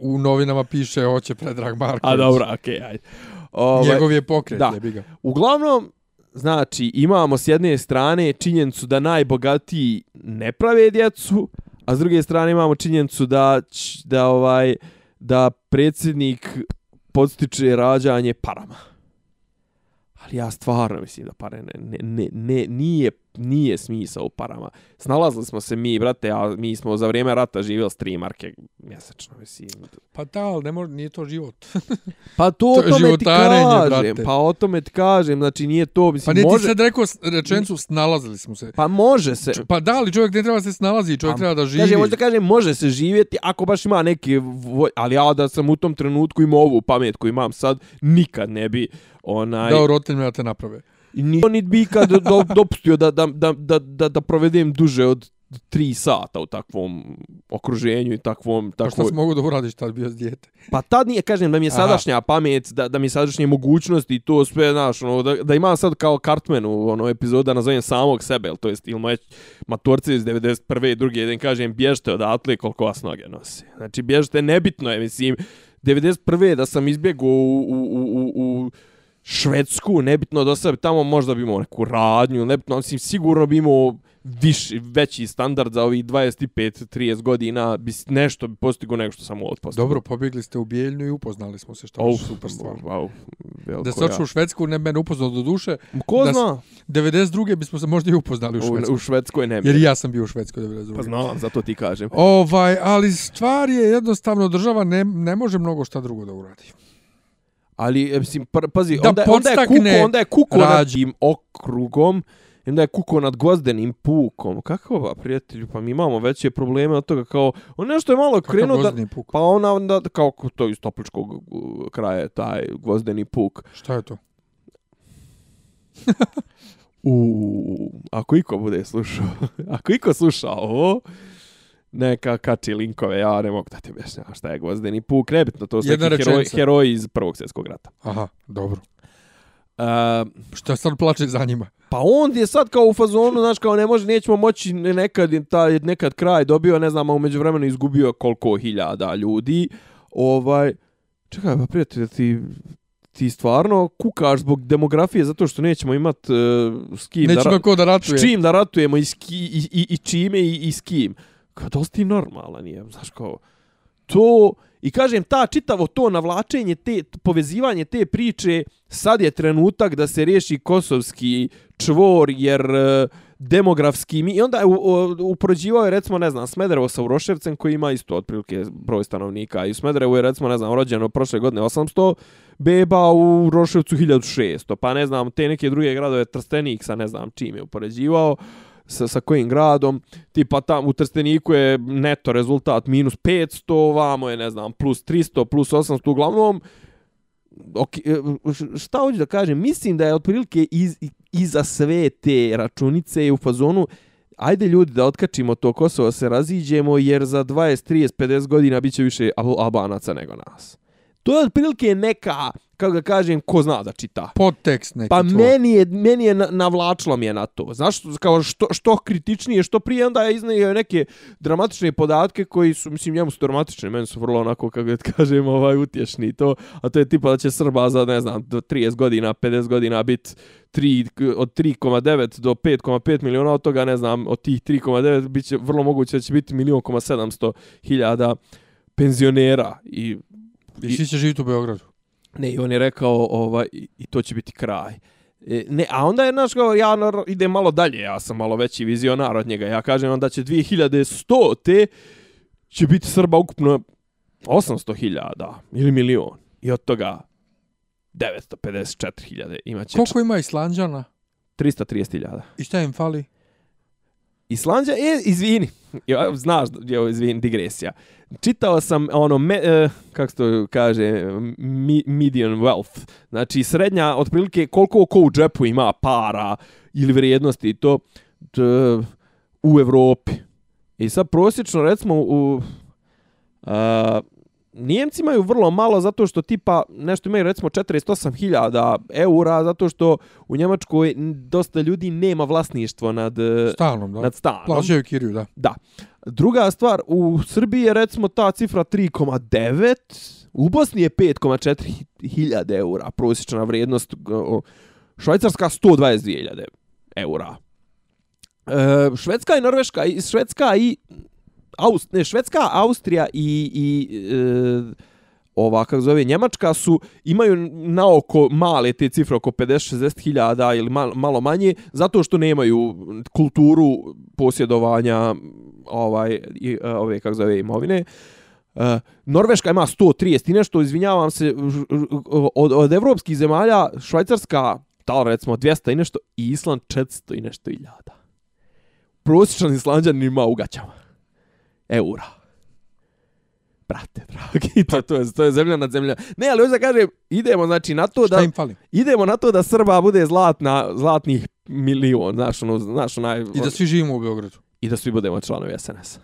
U novinama piše hoće Predrag Marković. A dobro, okej, okay, ajde. Ove, Njegov je pokret, da. ga. Uglavnom, znači, imamo s jedne strane činjenicu da najbogatiji ne prave djecu, a s druge strane imamo činjenicu da, da, ovaj, da predsjednik podstiče rađanje parama. Ali ja stvarno mislim da pare ne, ne, ne, nije nije smisao u parama. Snalazili smo se mi, brate, a mi smo za vrijeme rata živjeli s tri marke mjesečno, mislim. Pa da, ali ne može, nije to život. pa to, to o tome ti kažem, brate. pa o tome ti kažem, znači nije to, mislim, Pa nije može... ti sad rekao rečencu, snalazili smo se. Pa može se. Pa da, ali čovjek ne treba se snalazi, čovjek pa, treba da živi. Kaže, možda kažem, može se živjeti ako baš ima neki, ali ja da sam u tom trenutku imao ovu pamet koju imam sad, nikad ne bi onaj... Dao roditeljima da te naprave. I nije nit bi kad do, dopustio da, da, da, da, da, da provedem duže od tri sata u takvom okruženju i takvom... takvoj... Pa šta si mogu da uradiš tad bio s djete? Pa tad nije, kažem, da mi je sadašnja Aha. pamet, da, da mi je sadašnje mogućnosti i to sve, znaš, ono, da, da imam sad kao Cartman u ono, epizodu da nazovem samog sebe, to jest, ili moje maturce iz 91. i druge, jedan kažem, bježte odatle koliko vas noge nosi. Znači, bježte, nebitno je, mislim, 91. da sam izbjegao u, u, u, u, u Švedsku, nebitno da se tamo možda bi imao neku radnju, nebitno, mislim, sigurno bi imao viši, veći standard za ovih 25-30 godina, bi nešto bi postigo nego što sam ovdje postigao. Dobro, pobjegli ste u Bijeljnu i upoznali smo se, što je super stvar. Wow, veliko Da se otišao u Švedsku, ne mene upoznao do duše. Ko da zna? 92. bismo se možda i upoznali u U, Švedskoj. u Švedskoj ne. Jer ja sam bio u Švedskoj 92. Pa znam, zato ti kažem. Ovaj, ali stvar je jednostavno država ne, ne može mnogo šta drugo da uradi. Ali, e, mislim, pr- pazi, Da onda, onda je kuko, onda je kuko nad rađ- tim okrugom, onda je kuko nad gvozdenim pukom. Kako ba, prijatelju, pa mi imamo veće probleme od toga, kao, on nešto je malo krenuo da... puk? Pa ona onda, kao to iz topličkog kraja, taj gvozdeni puk. Šta je to? U, ako iko bude slušao, ako iko sluša ovo, neka kači linkove, ja ne mogu da ti objašnjam šta je gvozdeni puk, nebitno, to su Jedna neki heroji, heroji iz Prvog svjetskog rata. Aha, dobro. Uh, Šta sad plače za njima? Pa on je sad kao u fazonu, znaš, kao ne može, nećemo moći nekad, taj, nekad kraj dobio, ne znam, a umeđu vremenu izgubio koliko hiljada ljudi. Ovaj, čekaj, pa prijatelj, ti, ti stvarno kukaš zbog demografije zato što nećemo imat uh, s kim da, Nećemo ra- ko da ratuje. s čim da ratujemo i, s ki, i, i, i čime i, i s kim. Kao, da li ti normalan je, znaš, kao, to, i kažem, ta čitavo to navlačenje, te, povezivanje te priče, sad je trenutak da se riješi kosovski čvor, jer e, demografski mi, i onda je upoređivao je, recimo, ne znam, Smederevo sa Uroševcem, koji ima isto otprilike broj stanovnika, i u Smederevu je, recimo, ne znam, rođeno prošle godine 800 beba, u Uroševcu 1600, pa ne znam, te neke druge gradove, Trstenik sa ne znam čim je upoređivao, sa, sa kojim gradom, tipa tam u Trsteniku je neto rezultat minus 500, ovamo je ne znam plus 300, plus 800, uglavnom ok, e, šta hoću da kažem, mislim da je otprilike iz, iza sve te računice u fazonu ajde ljudi da otkačimo to Kosovo, se raziđemo, jer za 20, 30, 50 godina bit će više Albanaca nego nas. To je otprilike neka, kako da kažem, ko zna da čita. Podtekst neki Pa tvoj. meni je, meni je na- navlačilo mi je na to. Znaš, kao što, što kritičnije, što prije, onda je iznio neke dramatične podatke koji su, mislim, njemu su dramatične, meni su vrlo onako, kako da kažem, ovaj, utješni to. A to je tipa da će Srba za, ne znam, do 30 godina, 50 godina biti 3, od 3,9 do 5,5 miliona, od toga, ne znam, od tih 3,9 bit će vrlo moguće da će biti milion koma 700 hiljada penzionera i I svi će živjeti u Beogradu. Ne, i on je rekao, ovaj, i to će biti kraj. E, ne, a onda je, znaš, kao, ja nar- idem malo dalje, ja sam malo veći vizionar od njega. Ja kažem onda će 2100 te će biti Srba ukupno 800.000 ili milion. I od toga 954.000 imaće Koliko ima Islanđana? 330.000. I šta im fali? Islandja, e, izvini, ja, znaš, jo, izvini, digresija. Čitao sam ono, me, e, kako se to kaže, mi, median wealth, znači srednja, otprilike koliko ko u džepu ima para ili vrijednosti, to t, u Evropi. I sad prosječno, recimo, u, a, Nijemci imaju vrlo malo zato što tipa nešto imaju recimo 48.000 eura zato što u Njemačkoj dosta ljudi nema vlasništvo nad, e, Stanom, da. nad stanom. Plaćaju kiriju, da. Da. Druga stvar, u Srbiji je recimo ta cifra 3,9, u Bosni je 5,4 hiljade eura, prosječna vrijednost, Švajcarska 122.000 eura. E, Švedska i Norveška, i Švedska i Aust, ne, Švedska, Austrija i, i e, ova, kako zove, Njemačka su, imaju na oko male te cifre, oko 50-60 hiljada ili malo, malo manje, zato što nemaju kulturu posjedovanja ovaj, i, e, ove, kako zove, imovine. Uh, Norveška ima 130 i nešto, izvinjavam se, od, od evropskih zemalja, Švajcarska, tal recimo 200 i nešto, i Island 400 i nešto iljada. Prosječan Islanđan ima u gaćama. Eura. Brate, dragi, to, to, je, to je zemlja nad zemlja. Ne, ali hoću da kažem, idemo znači na to Šta da im fali? idemo na to da Srba bude zlatna, zlatnih milion, znaš, ono, znaš, onaj, I da svi živimo u Beogradu. i da svi budemo članovi SNS.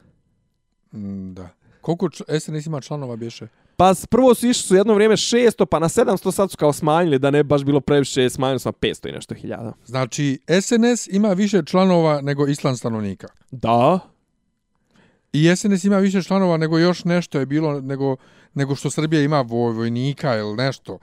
Mm, da. Koliko SNS ima članova bješe? Pa prvo su išli su jedno vrijeme 600, pa na 700 sad su kao smanjili da ne baš bilo previše, smanjili su na 500 i nešto hiljada. Znači, SNS ima više članova nego Island stanovnika. Da, I SNS ima više članova nego još nešto je bilo, nego, nego što Srbija ima voj, vojnika ili nešto.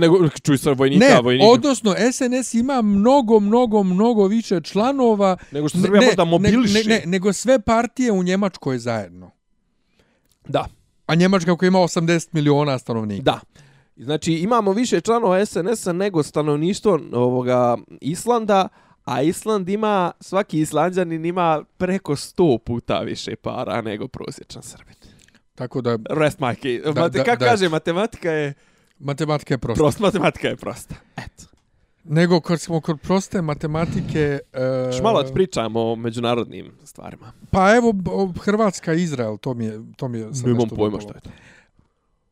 Nego, čuj sad vojnika, Ne, vojnika. odnosno SNS ima mnogo, mnogo, mnogo više članova. Nego što Srbija možda mobiliše. Ne, ne, nego sve partije u Njemačkoj zajedno. Da, A Njemačka koja ima 80 miliona stanovnika. da. Znači, imamo više članova SNS-a nego stanovništvo ovoga Islanda, a Island ima, svaki Islanđanin ima preko 100 puta više para nego prosječan Srbin. Tako da Rest my case. Da, Mate, da, kako da. kaže, matematika je matematika je prosta. prosta. Matematika je prosta. Eto. Nego kad smo kod proste matematike... E, Još malo da pričamo o međunarodnim stvarima. Pa evo, Hrvatska i Izrael, to mi je, to mi je sad Nemam nešto pojma što je to.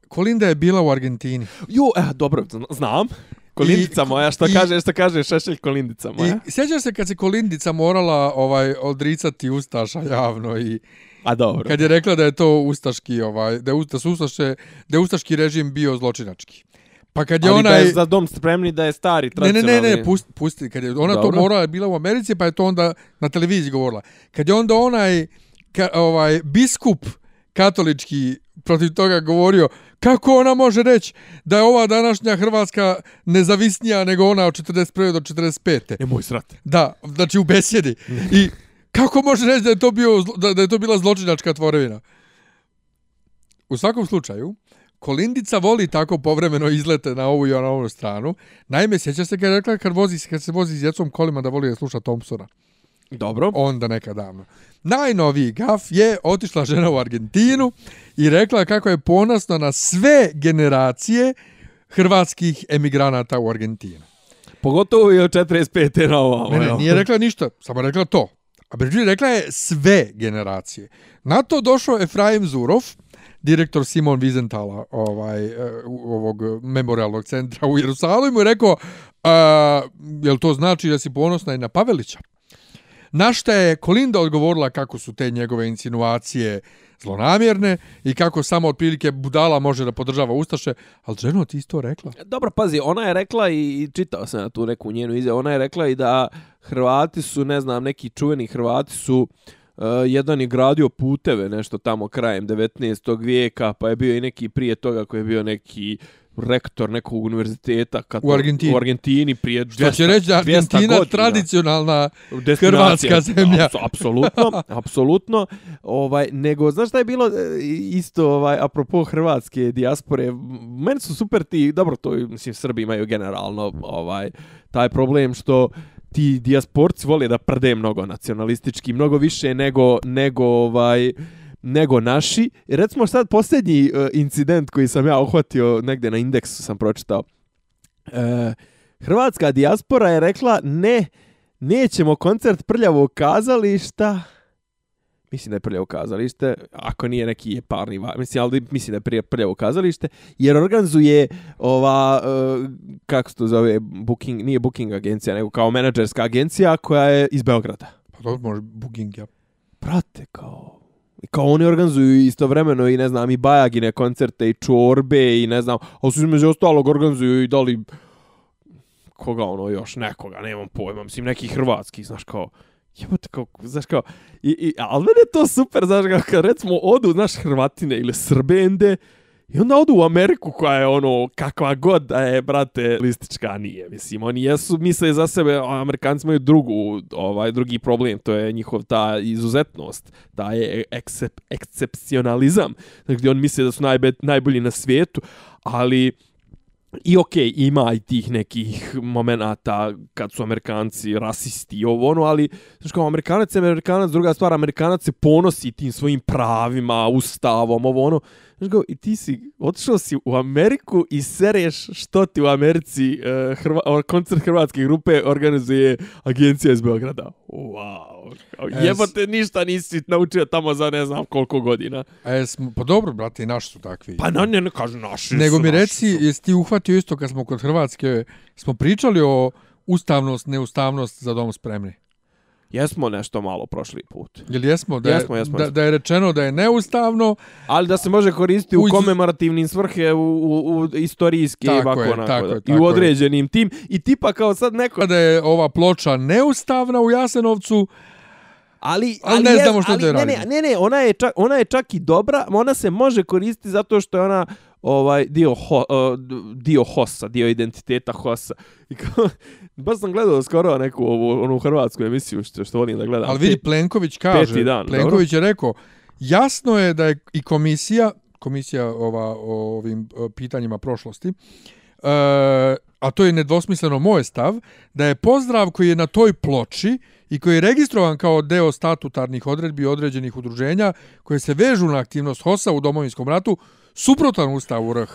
Kolinda je bila u Argentini. Jo, eh, dobro, zna- znam. Kolindica I- moja, što i- kaže, što kaže Šešelj Kolindica moja. I sjećaš se kad se Kolindica morala ovaj odricati Ustaša javno i A dobro. kad je rekla da je to ustaški ovaj da, je, us- da su ustaše da je ustaški režim bio zločinački. Pa kad je Ali ona da je za dom spremni da je stari Ne, ne, tradicionalni. ne, ne, pusti, pusti. Kad je ona Dobro. to morala bila u Americi, pa je to onda na televiziji govorila. Kad je onda onaj ka, ovaj biskup katolički protiv toga govorio kako ona može reći da je ova današnja Hrvatska nezavisnija nego ona od 41. do 45. Nemoj srate. Da, znači u besjedi. I kako može reći da je to bio da, da je to bila zločinačka tvorevina? U svakom slučaju, Kolindica voli tako povremeno izlete na ovu i na ovu stranu. Naime, sjeća se kad je rekla kad, vozi, kad se vozi s djecom kolima da voli da sluša Thompsona. Dobro. Onda neka davno. Najnoviji gaf je otišla žena u Argentinu i rekla kako je ponosna na sve generacije hrvatskih emigranata u Argentinu. Pogotovo i od 45. na ovo. Ne, ne, nije rekla ništa, samo je rekla to. A Brigitte rekla je sve generacije. Na to došao Efraim Zurov, direktor Simon Wiesenthal ovaj, e, ovog memorialnog centra u Jerusalimu i rekao, a, jel to znači da si ponosna i na Pavelića? Na šta je Kolinda odgovorila kako su te njegove insinuacije zlonamjerne i kako samo otprilike budala može da podržava Ustaše, ali ženo ti isto rekla. Dobro, pazi, ona je rekla i i čitao sam na tu neku njenu izjavu, ona je rekla i da Hrvati su, ne znam, neki čuveni Hrvati su Uh, jedan je gradio puteve nešto tamo krajem 19. vijeka, pa je bio i neki prije toga koji je bio neki rektor nekog univerziteta kad U Argentini. u Argentini prije 200, Što će reći da je 200 Argentina godina. tradicionalna. Hrvatska zemlja. Apso- Apsolutno, apsolutno. Ovaj, nego, znaš šta je bilo e, isto, ovaj, apropo hrvatske dijaspore, meni su super ti, dobro, to mislim, Srbi imaju generalno ovaj, taj problem što ti dijasporci vole da prde mnogo nacionalistički, mnogo više nego, nego ovaj, nego naši. I recimo sad posljednji uh, incident koji sam ja uhvatio negde na indeksu sam pročitao. E, hrvatska dijaspora je rekla ne, nećemo koncert prljavog kazališta. Mislim da je prljavo kazalište, ako nije neki je parni mislim, ali mislim da je prije prljavo kazalište, jer organizuje ova, uh, kako se to zove, booking, nije booking agencija, nego kao menadžerska agencija koja je iz Beograda. Pa to može booking, ja. Prate, kao... Kao oni organizuju istovremeno i ne znam i bajagine koncerte i čorbe i ne znam, a su između ostalog organizuju i da li koga ono još nekoga, nemam pojma, mislim neki hrvatski, znaš kao Jebote, kao, znaš kao, i, i, ali mene je to super, znaš kao, kad recimo odu, znaš, Hrvatine ili Srbende, i onda odu u Ameriku koja je ono, kakva god da je, brate, listička, nije, mislim, oni jesu, misle za sebe, a Amerikanci imaju drugu, ovaj, drugi problem, to je njihov ta izuzetnost, ta je eksep, ekscepcionalizam, gdje znači, on misle da su najbe, najbolji na svijetu, ali I okej, okay, ima i tih nekih momenata kad su Amerikanci rasisti i ovo ono, ali znaš kao Amerikanac je Amerikanac, druga stvar, Amerikanac se ponosi tim svojim pravima, ustavom, ovo ono. Znaš kao, i ti si, otišao si u Ameriku i sereš što ti u Americi uh, Hrva, koncert hrvatske grupe organizuje agencija iz Beograda. Wow. Kao, Es- jebote, ništa nisi naučio tamo za ne znam koliko godina. Jesmo, pa dobro, brate, i naši su takvi. Pa no, ne, ne kažu naši Nego su, mi naši reci, jesi ti uhvatio isto kad smo kod Hrvatske, smo pričali o ustavnost, neustavnost za dom spremni? Jesmo nešto malo prošli put. Jel jesmo da, je, Jesmo, jesmo, da, jesmo. da je rečeno da je neustavno, Ali da se može koristiti u U komemorativnim svrhe, u, u, u istorijske Tako i ovako je, onako. tako da. je, I tako u je. određenim tim. I tipa kao sad neko... kada je ova ploča neustavna u Jasenovcu, Ali, Ali ne znamo što ali, da je ne, ne, ne, ne, ona je, čak, ona je čak i dobra, ona se može koristiti zato što je ona ovaj dio ho, uh, dio hosa, dio identiteta hosa. I kao, baš sam gledao skoro neku ovu onu hrvatsku emisiju što što volim da gledam. Ali vidi, Plenković kaže, peti dan, Plenković je rekao, jasno je da je i komisija, komisija ova, o ovim o, pitanjima prošlosti, e, a to je nedvosmisleno moj stav, da je pozdrav koji je na toj ploči i koji je registrovan kao deo statutarnih odredbi određenih udruženja koje se vežu na aktivnost HOS-a u domovinskom ratu, suprotan ustavu RH,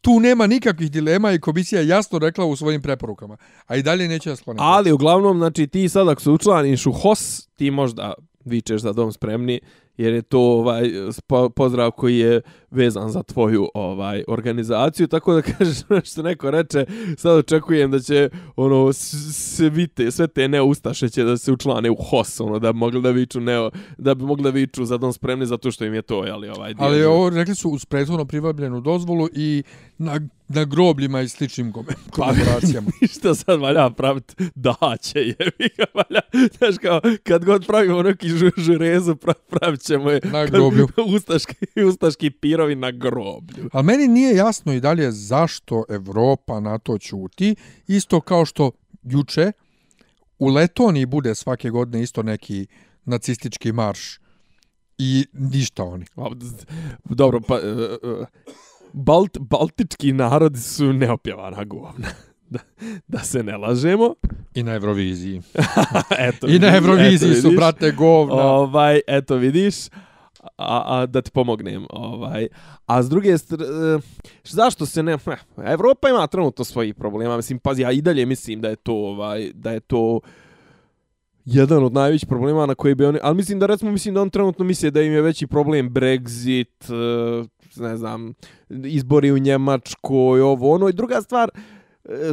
tu nema nikakvih dilema i komisija je jasno rekla u svojim preporukama. A i dalje neće da skloniti. Ali uglavnom, znači ti sad ako se učlaniš u HOS, ti možda vičeš za dom spremni, jer je to ovaj pozdrav koji je vezan za tvoju ovaj organizaciju tako da kažeš što neko reče sad očekujem da će ono sve te sve te neustaše će da se učlane u HOS ono da bi mogli da viču neo da bi mogli da viču za dom spremni zato što im je to je ali ovaj dio ali ovo rekli su uz prethodno pribavljenu dozvolu i na, na grobljima i sličnim komemoracijama. Pa, što sad valja praviti? Da će je. valja, znaš kao, kad god pravimo neki žurezu, pravit ćemo je. Na groblju. Ustaški, ustaški pirovi na groblju. Ali meni nije jasno i dalje zašto Evropa na to čuti. Isto kao što juče u Letoniji bude svake godine isto neki nacistički marš i ništa oni. Dobro, pa... Balt, baltički narodi su neopjevana govna. Da, da se ne lažemo. I na Euroviziji. eto, I na Euroviziji eto, su, brate, govna. Ovaj, eto, vidiš. A, a da ti pomognem. Ovaj. A s druge strane, zašto se ne... Evropa ima trenutno svojih problema. Mislim, pazi, ja i dalje mislim da je to, ovaj, da je to jedan od najvećih problema na koji bi oni... Ali mislim da, recimo, mislim da on trenutno misli da im je veći problem Brexit, ne znam, izbori u Njemačkoj, ovo, ono. I druga stvar,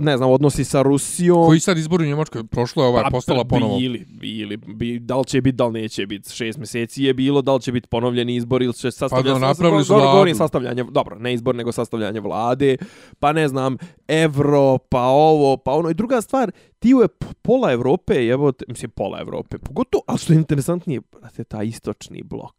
ne znam, odnosi sa Rusijom. Koji sad izbori u Njemačkoj? Prošlo je ovaj, pa, postala ponovo. Bili, bili, bi, da li će biti, da li neće biti. Šest mjeseci je bilo, da li će biti ponovljeni izbor ili će sastavljati... Pa napravili su vladu. sastavljanje, dobro, ne izbor, nego sastavljanje vlade. Pa ne znam, Evro, pa ovo, pa ono. I druga stvar, ti je pola Evrope, evo, mislim, pola Evrope, pogotovo, ali što je interesantnije, brate, ta istočni blok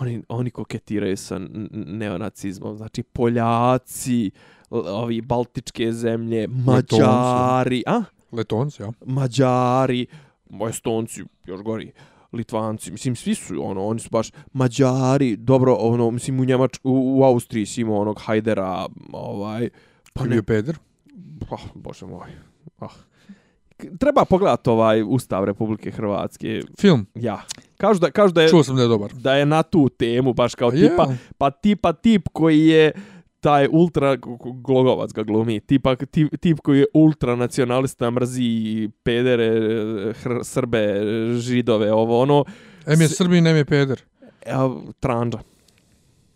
oni, oni koketiraju sa neonacizmom. Znači, Poljaci, ovi Baltičke zemlje, Mađari, a? Letonci, ja. Mađari, Estonci, još gori, Litvanci, mislim, svi su, ono, oni su baš Mađari, dobro, ono, mislim, u Njemač, u, u Austriji si imao onog Hajdera, ovaj, pa ne... Peder? Pa, bože moj, ah treba pogledati ovaj Ustav Republike Hrvatske. Film? Ja. Kažu da, kažu da je... Čuo sam da je dobar. Da je na tu temu, baš kao pa tipa, yeah. pa tipa tip koji je taj ultra glogovac ga glumi, tipa tip, tip koji je ultra nacionalista, mrzi pedere, hr, srbe, židove, ovo ono. Em je srbin, em je peder. Evo, tranđa.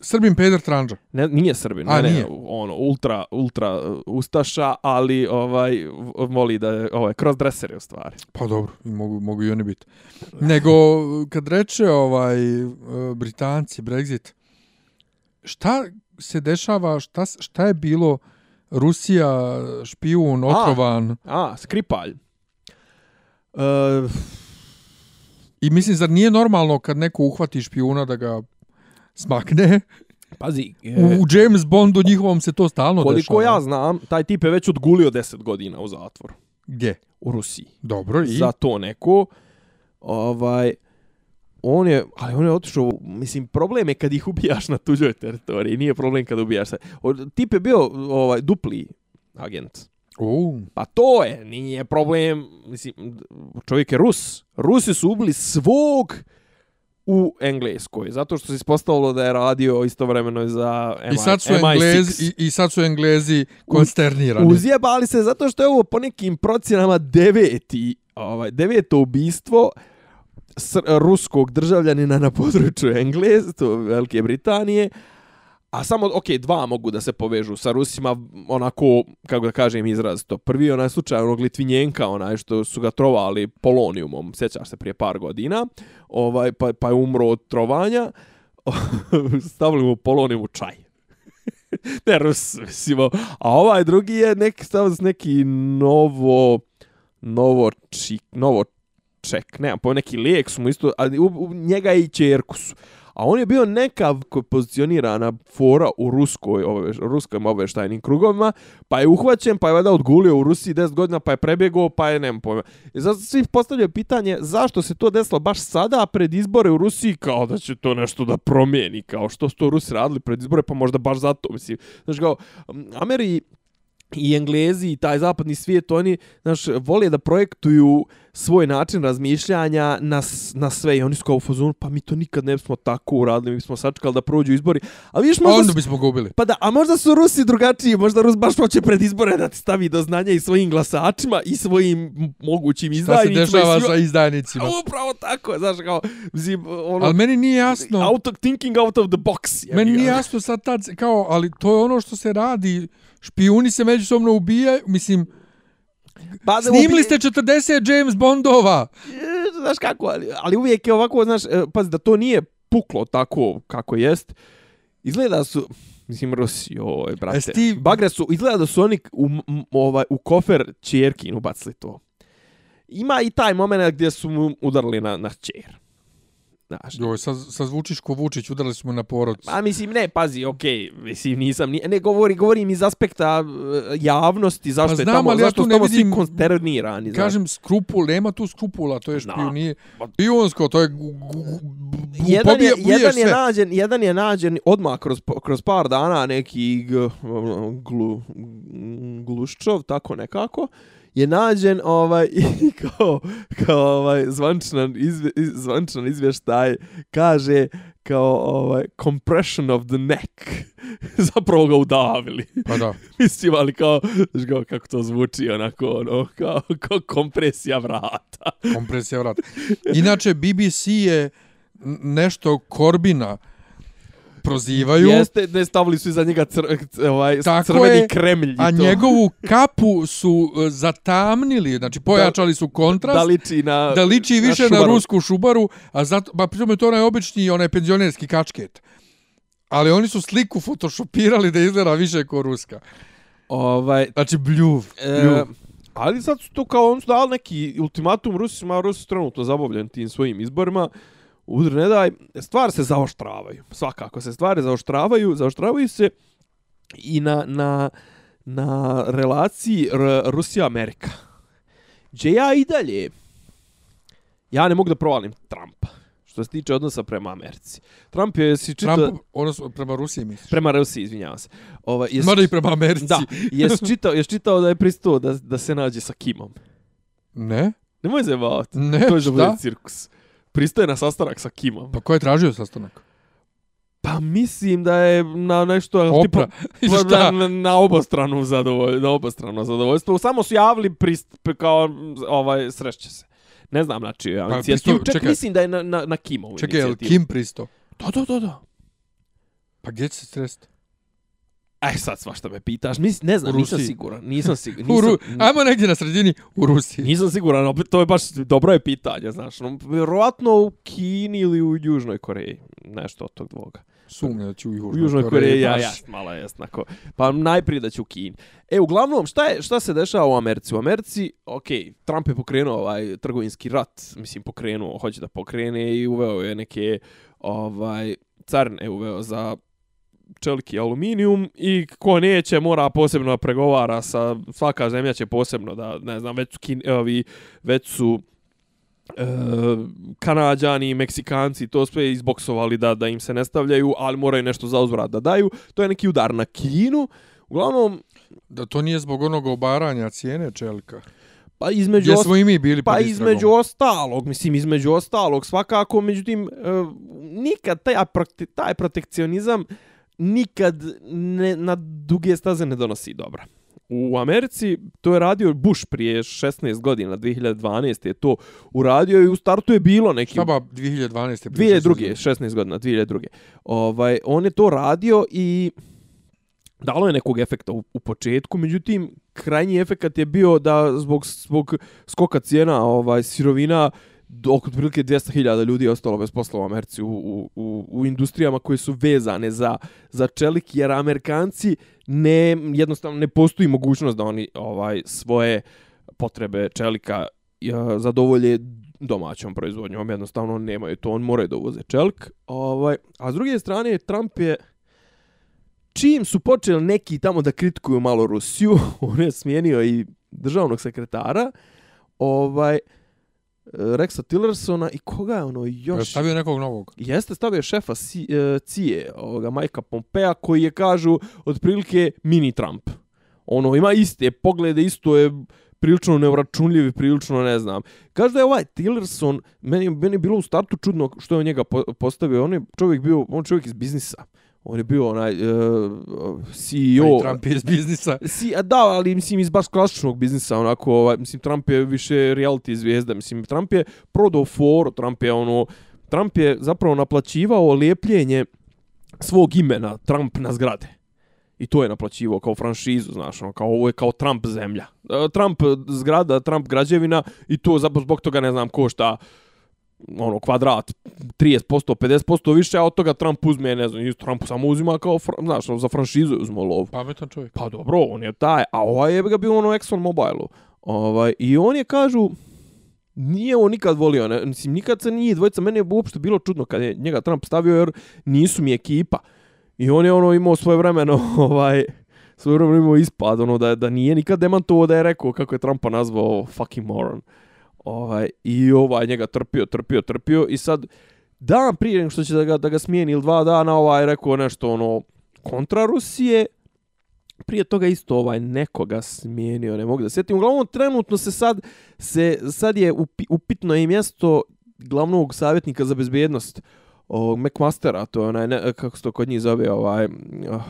Srbin Peder Tranđa. Ne, nije Srbin, A, ne, nije. ono, ultra, ultra uh, ustaša, ali ovaj, voli da je, ovaj, crossdresser je u stvari. Pa dobro, mogu, mogu i oni biti. Nego, kad reče ovaj, uh, Britanci, Brexit, šta se dešava, šta, šta je bilo Rusija, špijun, otrovan? A, a skripalj. Uh, I mislim, zar nije normalno kad neko uhvati špijuna da ga smakne. Pazi, e, u James Bondu njihovom se to stalno koliko dešava. Koliko ja znam, taj tip je već odgulio 10 godina u zatvor. Gdje? U Rusiji. Dobro, i? Za to neko. Ovaj, on je, ali on je otišao, mislim, problem je kad ih ubijaš na tuđoj teritoriji, nije problem kad ubijaš se. Tip je bio ovaj, dupli agent. Uh. Pa to je, nije problem, mislim, čovjek je Rus. Rusi su ubili svog u Engleskoj, zato što se ispostavilo da je radio istovremeno za MI, I sad su Englezi, i, i sad su Englezi konsternirani. Uzjebali se zato što je ovo po nekim procjenama deveti, ovaj, deveto ubistvo ruskog državljanina na području Engleze, to Velike Britanije, A samo, ok, dva mogu da se povežu sa Rusima, onako, kako da kažem, izraz to. Prvi onaj slučaj onog Litvinjenka, onaj što su ga trovali polonijumom, sjećaš se prije par godina, ovaj, pa, pa je umro od trovanja, stavili mu polonijum u čaj. ne, Rus, mislimo. a ovaj drugi je neki stavili neki novo, novo, čik, novo ček, nemam pojma, neki lijek su mu isto, a u, u, njega i čerku su a on je bio neka pozicionirana fora u ruskoj, ove, ruskim obveštajnim krugovima, pa je uhvaćen, pa je valjda odgulio u Rusiji 10 godina, pa je prebjegao, pa je, nema pojma. I zato svi postavljaju pitanje zašto se to desilo baš sada pred izbore u Rusiji, kao da će to nešto da promijeni, kao što su to Rusi radili pred izbore, pa možda baš zato, mislim. Znaš, kao, Ameri i Englezi i taj zapadni svijet, oni znaš, vole da projektuju svoj način razmišljanja na, na sve i oni su kao u fazonu, pa mi to nikad ne bismo tako uradili, mi bismo sačekali da prođu izbori. A vidiš, možda... Onda bismo gubili. Pa da, a možda su Rusi drugačiji, možda Rus baš hoće pred izbore da ti stavi do znanja i svojim glasačima i svojim mogućim izdajnicima. Šta se dešava sa izdajnicima. A upravo tako, znaš, kao, zim, ono... Ali meni nije jasno... Out of, thinking out of the box. Meni nije jasno sad tad, kao, ali to je ono što se radi špijuni se međusobno ubijaju, mislim, pa, snimili ste 40 James Bondova. E, znaš kako, ali, ali uvijek je ovako, znaš, e, pazi da to nije puklo tako kako jest. Izgleda su, mislim, Rusi, oj, brate. Ti... Bagre su, izgleda da su oni u, ovaj, u kofer čerkin ubacili to. Ima i taj moment gdje su mu udarili na, na čer. Znaš, Joj, sad, sad zvučiš ko Vučić, udarili smo na porod. A mislim, ne, pazi, okej, okay, mislim, nisam, ne, govori, govorim iz aspekta uh, javnosti, zašto pa znam, je tamo, ali zašto ja tamo vidim, svi konsternirani. Kažem, skrupul, nema tu skrupula, to je špionije. Špionsko, to je gu, gu, jedan, pobije, je, jedan, je nađen, jedan je nađen odmah kroz, kroz par dana neki glu, gluščov, tako nekako je nađen ovaj i kao kao ovaj zvančan izve, zvančan izvještaj kaže kao ovaj compression of the neck zapravo ga udavili. Pa da. Mislim, ali kao, znaš kao, kako to zvuči, onako, ono, kao, kao kompresija vrata. kompresija vrata. Inače, BBC je nešto Korbina, prozivaju. Jeste, ne stavili su iza njega cr, ovaj, Tako crveni je, kremlj. A to. njegovu kapu su e, zatamnili, znači pojačali su kontrast. Da liči, na, da liči više na, na rusku šubaru, a zato, pa pritom je to onaj obični, onaj penzionerski kačket. Ali oni su sliku photoshopirali da izgleda više kao ruska. Ovaj, znači bljuv. E, ali sad su to kao, on su dali neki ultimatum Rusima, Rusi su trenutno zabavljeni tim svojim izborima udr ne daj, stvari se zaoštravaju. Svakako se stvari zaoštravaju, zaoštravaju se i na, na, na relaciji Rusija-Amerika. Gdje ja i dalje, ja ne mogu da provalim Trumpa što se tiče odnosa prema Americi. Trump je si čitao... Trump odnos prema Rusiji misliš? Prema Rusiji, izvinjavam se. Ova, jes, Mada i prema Americi. Da, jes čitao, jes čitao da je pristao da, da se nađe sa Kimom. Ne? Nemoj se bavati. Ne, to je šta? cirkus pristaje na sastanak sa Kimom. Pa ko je tražio sastanak? Pa mislim da je na nešto Opra. tipa pa, na, na obostranu zadovoljstvo, na obostrano zadovoljstvo. Samo su javili prist, kao ovaj sreće se. Ne znam znači pa, inicijativu. Čak čekaj. mislim da je na na na Kimovu Čekaj, je Kim pristo? Da, da, da, da. Pa gdje će se sresti? Aj sad svašta me pitaš. Mis, ne znam, nisam siguran. Nisam siguran. Nisam, Ru... Ajmo negdje na sredini u Rusiji. Nisam siguran, opet to je baš dobro je pitanje, znaš. No, vjerovatno u Kini ili u Južnoj Koreji. Nešto od tog dvoga. Sumnja da ću u Južnoj, u Južnoj Koreji. Koreji ja, ja, malo jasnako. Pa najprije da ću u Kini. E, uglavnom, šta, je, šta se dešava u Americi? U Americi, ok, Trump je pokrenuo ovaj trgovinski rat. Mislim, pokrenuo, hoće da pokrene i uveo je neke ovaj, carne uveo za čeliki aluminijum i ko neće mora posebno pregovara sa svaka zemlja će posebno da ne znam već su kin, ovi već su e, kanadjani meksikanci to sve izboksovali da da im se ne stavljaju ali moraju nešto za uzvrat da daju. To je neki udar na Kinu. Uglavnom da to nije zbog onog obaranja cijene čelika. Pa između smo i mi bili pa između ostalog, mislim između ostalog, svakako međutim uh, nikad taj taj protekcionizam nikad ne, na duge staze ne donosi dobra. U Americi to je radio Bush prije 16 godina, 2012. je to uradio i u startu je bilo neki... Šta ba 2012. 2002. 16 godina, 2002. Ovaj, on je to radio i dalo je nekog efekta u, u početku, međutim, krajnji efekt je bio da zbog, zbog skoka cijena ovaj, sirovina oko prilike 200.000 ljudi je ostalo bez posla u Americi u, u, u, u industrijama koje su vezane za, za čelik, jer Amerikanci ne, jednostavno ne postoji mogućnost da oni ovaj svoje potrebe čelika zadovolje domaćom proizvodnjom, jednostavno nemaju to, on moraju da uvoze čelik. Ovaj, a s druge strane, Trump je čim su počeli neki tamo da kritikuju malo Rusiju, on je smijenio i državnog sekretara, ovaj, Rexa Tillersona i koga je ono još... Stavio nekog novog. Jeste stavio šefa si, uh, Cije, ovoga Majka Pompea, koji je, kažu, otprilike mini Trump. Ono, ima iste poglede, isto je prilično nevračunljiv i prilično ne znam. Kaže da je ovaj Tillerson, meni, meni je bilo u startu čudno što je on njega postavio. On je čovjek bio, on čovjek iz biznisa. On je bio onaj uh, CEO. Pa Trump je iz biznisa. Si, da, ali mislim iz baš klasičnog biznisa. Onako, ovaj, mislim, Trump je više reality zvijezda. Mislim, Trump je prodao for, Trump je ono... Trump je zapravo naplaćivao lijepljenje svog imena Trump na zgrade. I to je naplaćivo kao franšizu, znaš, ono, kao ovo je kao Trump zemlja. E, Trump zgrada, Trump građevina i to zbog toga ne znam ko šta ono kvadrat 30%, 50% više, a od toga Trump uzme, ne znam, Trump samo uzima kao, znaš, za franšizu uzme lov. Pametan čovjek. Pa dobro, on je taj, a ovaj je ga bio ono Exxon Mobile. Ovaj, I on je, kažu, nije on nikad volio, ne, mislim, nikad se nije dvojica, meni je uopšte bilo čudno kad je njega Trump stavio, jer nisu mi ekipa. I on je ono imao svoje vremeno, ovaj, svoje vremeno imao ispad, ono, da, da nije nikad demantovo da je rekao kako je Trumpa nazvao fucking moron. Ovaj, I ovaj njega trpio, trpio, trpio i sad dan prije nego što će da ga, da ga smijeni ili dva dana ovaj rekao nešto ono kontra Rusije, prije toga isto ovaj nekoga smijenio, ne mogu da sjetim. Uglavnom, trenutno se sad, se, sad je upitno je mjesto glavnog savjetnika za bezbjednost ovog McMastera, to je onaj, ne, kako se to kod njih zove, ovaj, uh,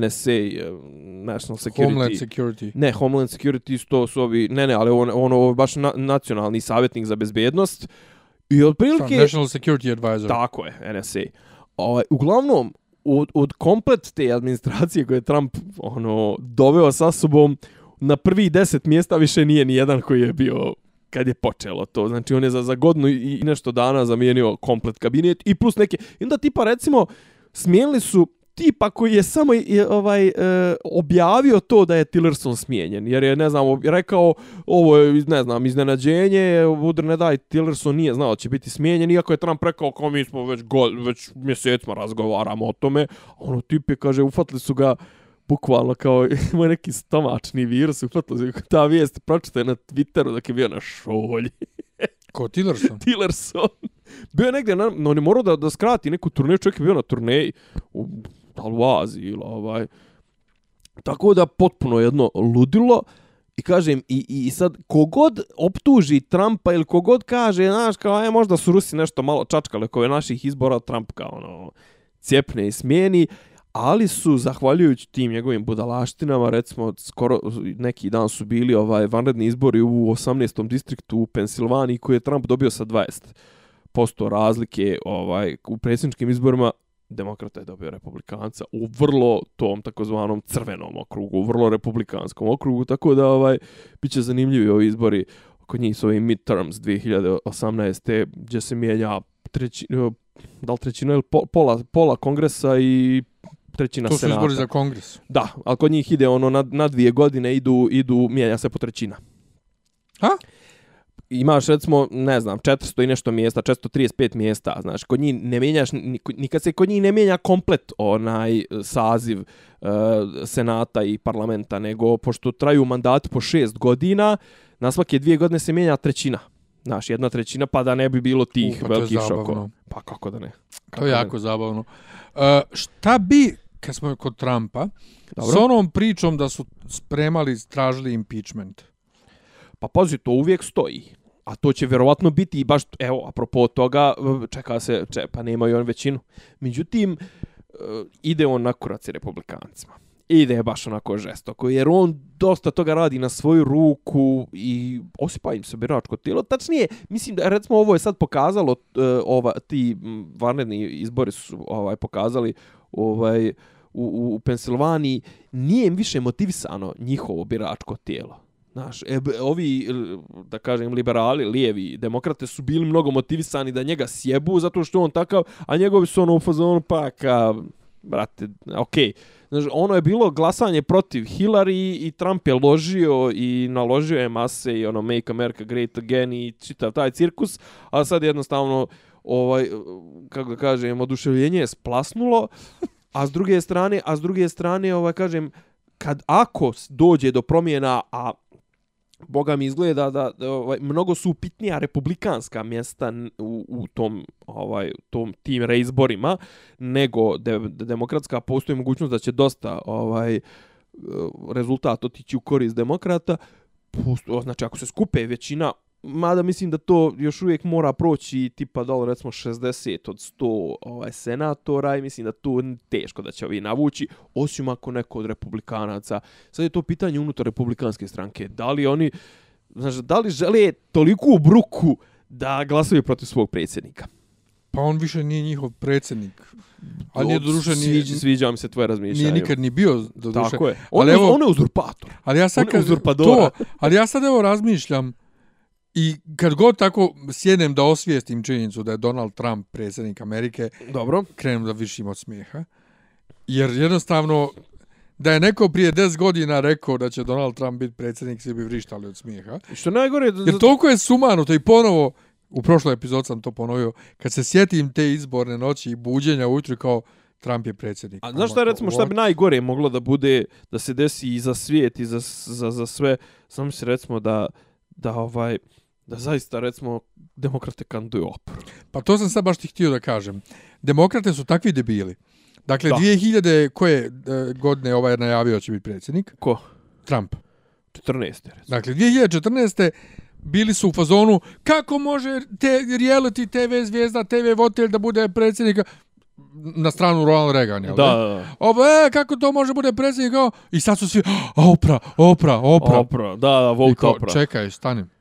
NSA, uh, National Security. Homeland Security. Ne, Homeland Security, to su ovi, ne, ne, ali on, on, on baš na, nacionalni savjetnik za bezbjednost. I otprilike... National Security Advisor. Tako je, NSA. Ovaj, uglavnom, od, od komplet te administracije koje je Trump ono, doveo sa sobom, na prvi deset mjesta više nije ni jedan koji je bio kad je počelo to. Znači on je za, za godinu i nešto dana zamijenio komplet kabinet i plus neke. I onda tipa recimo smijenili su tipa koji je samo je, ovaj e, objavio to da je Tillerson smijenjen jer je ne znam rekao ovo je ne znam iznenađenje Woodr ne daj Tillerson nije znao da će biti smijenjen iako je Trump rekao kao mi smo već go, već mjesecima razgovaramo o tome ono tip je kaže ufatili su ga bukvalno kao ima neki stomačni virus, uhvatilo se ta vijest, pročite na Twitteru dok je bio na šolji. Ko Tillerson? Tillerson. Bio je negdje, na, no on je morao da, da skrati neku turneju, čovjek je bio na turneji u, u Aziji ili ovaj. Tako da potpuno jedno ludilo. I kažem, i, i sad, kogod optuži Trumpa ili kogod kaže, znaš, kao, aj, možda su Rusi nešto malo čačkali koje naših izbora, Trump kao, ono, cijepne i smijeni ali su zahvaljujući tim njegovim budalaštinama recimo skoro neki dan su bili ovaj vanredni izbori u 18. distriktu u Pensilvaniji koji je Trump dobio sa 20% razlike ovaj u predsjedničkim izborima demokrata je dobio republikanca u vrlo tom takozvanom crvenom okrugu, u vrlo republikanskom okrugu, tako da ovaj biće zanimljivi ovi izbori kod njih su ovi midterms 2018. gdje se mijenja treći, da li trećina ili pola, pola kongresa i trećina senata. To su izbori za kongres. Da, ali kod njih ide ono na, na dvije godine idu, idu, mijenja se po trećina. Ha? Imaš recimo, ne znam, 400 i nešto mjesta, 435 mjesta, znaš, kod njih ne mijenjaš, nikad se kod njih ne mijenja komplet onaj saziv uh, senata i parlamenta, nego pošto traju mandati po šest godina, na svake dvije godine se mijenja trećina. Znaš, jedna trećina, pa da ne bi bilo tih uh, velikih šokova. Pa kako da ne? Kako to je jako ne? zabavno. Uh, šta bi kad smo kod Trumpa, Dobro. s onom pričom da su spremali, tražili impeachment. Pa pazi, to uvijek stoji. A to će vjerovatno biti i baš, evo, apropo toga, čeka se, če, pa nemaju on većinu. Međutim, e, ide on na kuraci republikancima. Ide baš onako žestoko, jer on dosta toga radi na svoju ruku i osipa im se biračko tijelo. Tačnije, mislim da recimo ovo je sad pokazalo, e, ova, ti vanredni izbori su ovaj, pokazali ovaj, u, u Pensilvaniji, nije im više motivisano njihovo biračko tijelo. Znaš, e, ovi, da kažem, liberali, lijevi, demokrate su bili mnogo motivisani da njega sjebu zato što on takav, a njegovi su ono u fazonu, pa ka, brate, okej. Znaš, ono je bilo glasanje protiv Hillary i Trump je ložio i naložio je mase i ono Make America Great Again i čitav taj cirkus, a sad jednostavno ovaj eh, kako da kažem oduševljenje je splasnulo a s druge strane a s druge strane ovaj kažem kad ako dođe do promjena a Boga mi izgleda da, da ovaj, mnogo su upitnija republikanska mjesta u, u tom ovaj tom tim reizborima nego de, de, demokratska postoji mogućnost da će dosta ovaj eh, rezultat otići u korist demokrata. Pusto, znači ako se skupe većina mada mislim da to još uvijek mora proći tipa da recimo 60 od 100 ovaj, senatora i mislim da to teško da će ovi navući, osim ako neko od republikanaca. Sad je to pitanje unutar republikanske stranke. Da li oni, znači, da li žele toliku bruku da glasaju protiv svog predsjednika? Pa on više nije njihov predsjednik. A nije doduše ni sviđa, sviđa mi se tvoje razmišljanje. Nije nikad ni bio doduše. Tako je. On, ali evo, on je uzurpator. Ali ja sad kad, to, ali ja sad evo razmišljam I kad god tako sjednem da osvijestim činjenicu da je Donald Trump predsjednik Amerike, Dobro. krenem da višim od smijeha. Jer jednostavno, da je neko prije 10 godina rekao da će Donald Trump biti predsjednik, svi bi vrištali od smijeha. I što najgore... Jer toliko je sumano, to i ponovo, u prošloj epizod sam to ponovio, kad se sjetim te izborne noći i buđenja ujutru kao Trump je predsjednik. A znaš šta recimo šta bi najgore moglo da bude, da se desi i za svijet i za, za, za sve, samo se recimo da, da ovaj, da zaista, recimo, demokrate kanduju oporu. Pa to sam sad baš ti htio da kažem. Demokrate su takvi debili. Dakle, da. 2000 koje uh, godine ovaj najavio će biti predsjednik? Ko? Trump. 14. Recimo. Dakle, 2014. bili su u fazonu kako može te reality TV zvijezda, TV votelj da bude predsjednika na stranu Ronald Reagan, jel? Da, da, da. Ovo, e, kako to može bude predsjednik? I sad su svi, opra, opra, opra. Opra, da, da, vote ko, opra. Čekaj, stanim.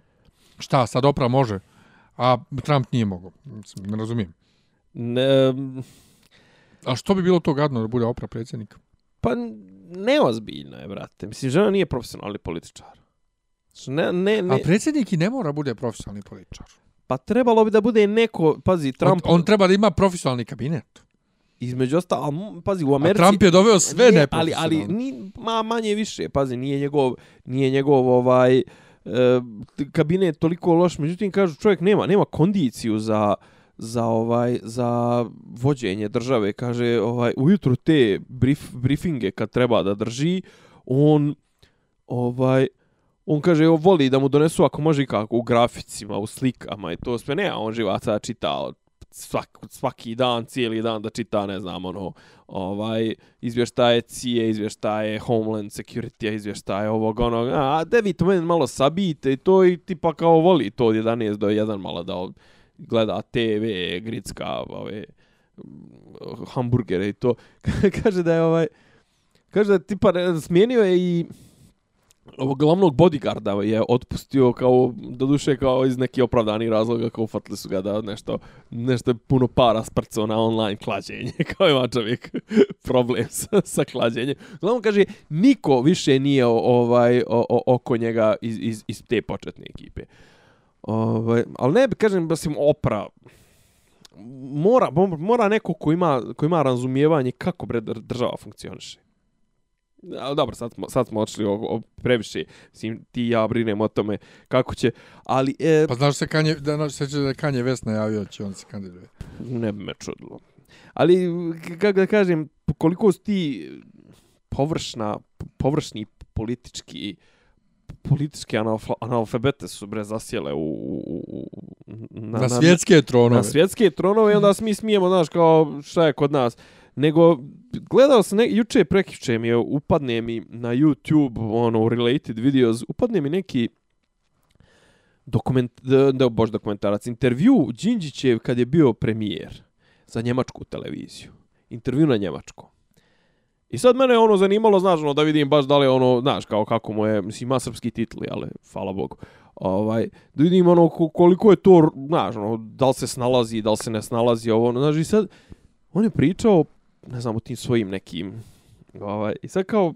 Šta, sad Opra može, a Trump nije mogao. Ne razumijem. Ne, a što bi bilo to gadno da bude Opra predsjednik? Pa neozbiljno je, brate. Mislim, žena nije profesionalni političar. Ne, ne, ne. A predsjednik i ne mora bude profesionalni političar. Pa trebalo bi da bude neko, pazi, Trump... On, on treba da ima profesionalni kabinet. Između ostalo, pazi, u Americi... A Trump je doveo sve ne, ali, ali ni, ma, manje više, pazi, nije njegov, nije njegov ovaj, Eh, e, kabinet toliko loš, međutim kažu čovjek nema nema kondiciju za za ovaj za vođenje države. Kaže ovaj ujutru te brief, briefinge kad treba da drži on ovaj on kaže evo voli da mu donesu ako može kako u graficima u slikama i to sve. Ne a on živaca čita svak, svaki dan, cijeli dan da čita, ne znam, ono, ovaj, izvještaje CIA, izvještaje Homeland Security, izvještaje ovog, onog, a, David Wayne meni malo sabite i to i tipa kao voli to od 11 do 1 malo da gleda TV, gricka, ove, hamburgere i to. kaže da je ovaj, kaže da tipa smijenio je i ovog glavnog bodyguarda je otpustio kao do duše kao iz neki opravdani razloga kao ufatili su ga da nešto nešto je puno para sprcao na online klađenje kao ima čovjek problem sa, sa klađenjem. Glavno kaže niko više nije ovaj o, o, oko njega iz, iz, iz te početne ekipe. Ovaj, ali ne bi kažem basim opra mora, mora neko ko ima, ko ima razumijevanje kako bre država funkcioniše. A, dobro, sad smo, sad smo odšli o, o previše. Mislim, ti ja brinem o tome kako će, ali... E, pa znaš se Kanje, da, se će da Kanje West najavio će on se kandiduje. Ne bi me čudilo. Ali, kako da kažem, koliko su ti površna, površni politički politički analfabete su bre zasjele u, u, u na, na svjetske tronove. Na svjetske tronove i onda mi smijemo, znaš, kao šta je kod nas nego gledao sam ne, juče prekiče mi je upadne mi na YouTube ono related videos upadne mi neki dokument da bož dokumentarac intervju Đinđićev kad je bio premijer za njemačku televiziju intervju na njemačkom I sad mene ono zanimalo, znaš, ono, da vidim baš da li ono, znaš, kao kako mu je, mislim, ima srpski titli, ali, hvala Bogu. Ovaj, da vidim ono, koliko je to, znaš, ono, da li se snalazi, da li se ne snalazi, ovo, ono, znaš, i sad, on je pričao ne znam, u tim svojim nekim, ovaj, i sad kao,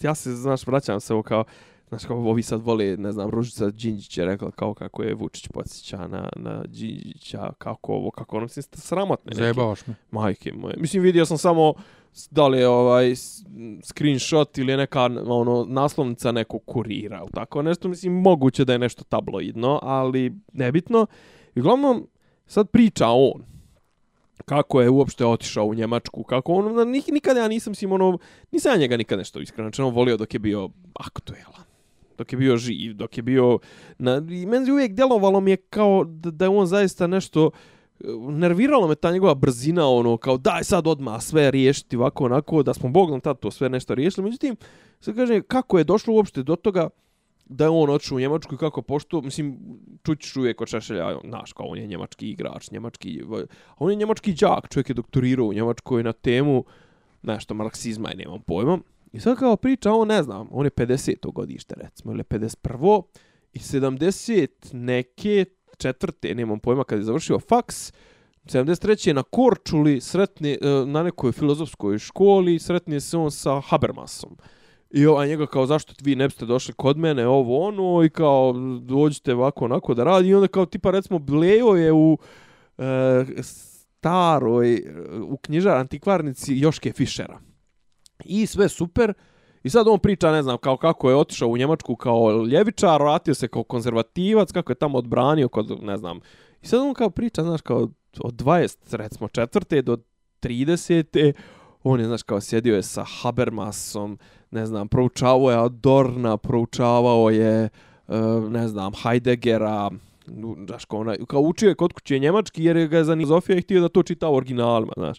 ja se, znaš, vraćam se ovo kao, znaš, kao ovi sad vole, ne znam, Ružica Đinđić je rekla kao kako je Vučić podsjeća na, na Đinđića, kako ovo, kako ono, mislim, sramotne neke. Zajebavaš me. Majke moje. Mislim, vidio sam samo da li je ovaj screenshot ili neka ono naslovnica nekog kurira ili tako nešto mislim moguće da je nešto tabloidno ali nebitno i uglavnom sad priča on kako je uopšte otišao u Njemačku, kako on, nik, nikada ja nisam sim ono, nisam ja njega nikad nešto iskreno znači, volio dok je bio aktuelan, dok je bio živ, dok je bio, na, i meni uvijek djelovalo mi je kao da, da je on zaista nešto, e, nerviralo me ta njegova brzina, ono, kao daj sad odmah sve riješiti ovako, onako, da smo Bogom tad to sve nešto riješili, međutim, sad kaže, kako je došlo uopšte do toga da je on otišao u Njemačku i kako pošto, mislim, čućiš uvijek od Šešelja, znaš, kao on je njemački igrač, njemački, a on je njemački đak, čovjek je doktorirao u Njemačkoj na temu nešto marksizma i nemam pojma. I sad kao priča, on ne znam, on je 50. godište recimo, ili 51. i 70 neke četvrte, nemam pojma, kad je završio faks, 73. je na Korčuli, sretne, e, na nekoj filozofskoj školi, sretne se on sa Habermasom. I ovaj njega kao zašto vi ne biste došli kod mene, ovo ono, i kao dođite ovako onako da radi. I onda kao tipa recimo Blejo je u e, staroj, u knjižar antikvarnici Joške Fišera. I sve super. I sad on priča, ne znam, kao kako je otišao u Njemačku kao ljevičar, vratio se kao konzervativac, kako je tamo odbranio kod, ne znam. I sad on kao priča, znaš, kao od 20, recimo, četvrte do 30. On je, znaš, kao sjedio je sa Habermasom, ne znam, proučavao je Adorna, proučavao je, e, ne znam, Heideggera, nu- znaš, kao, onaj, kao učio je kod kuće njemački jer ga je za filozofija i htio da to čita u originalima, znaš.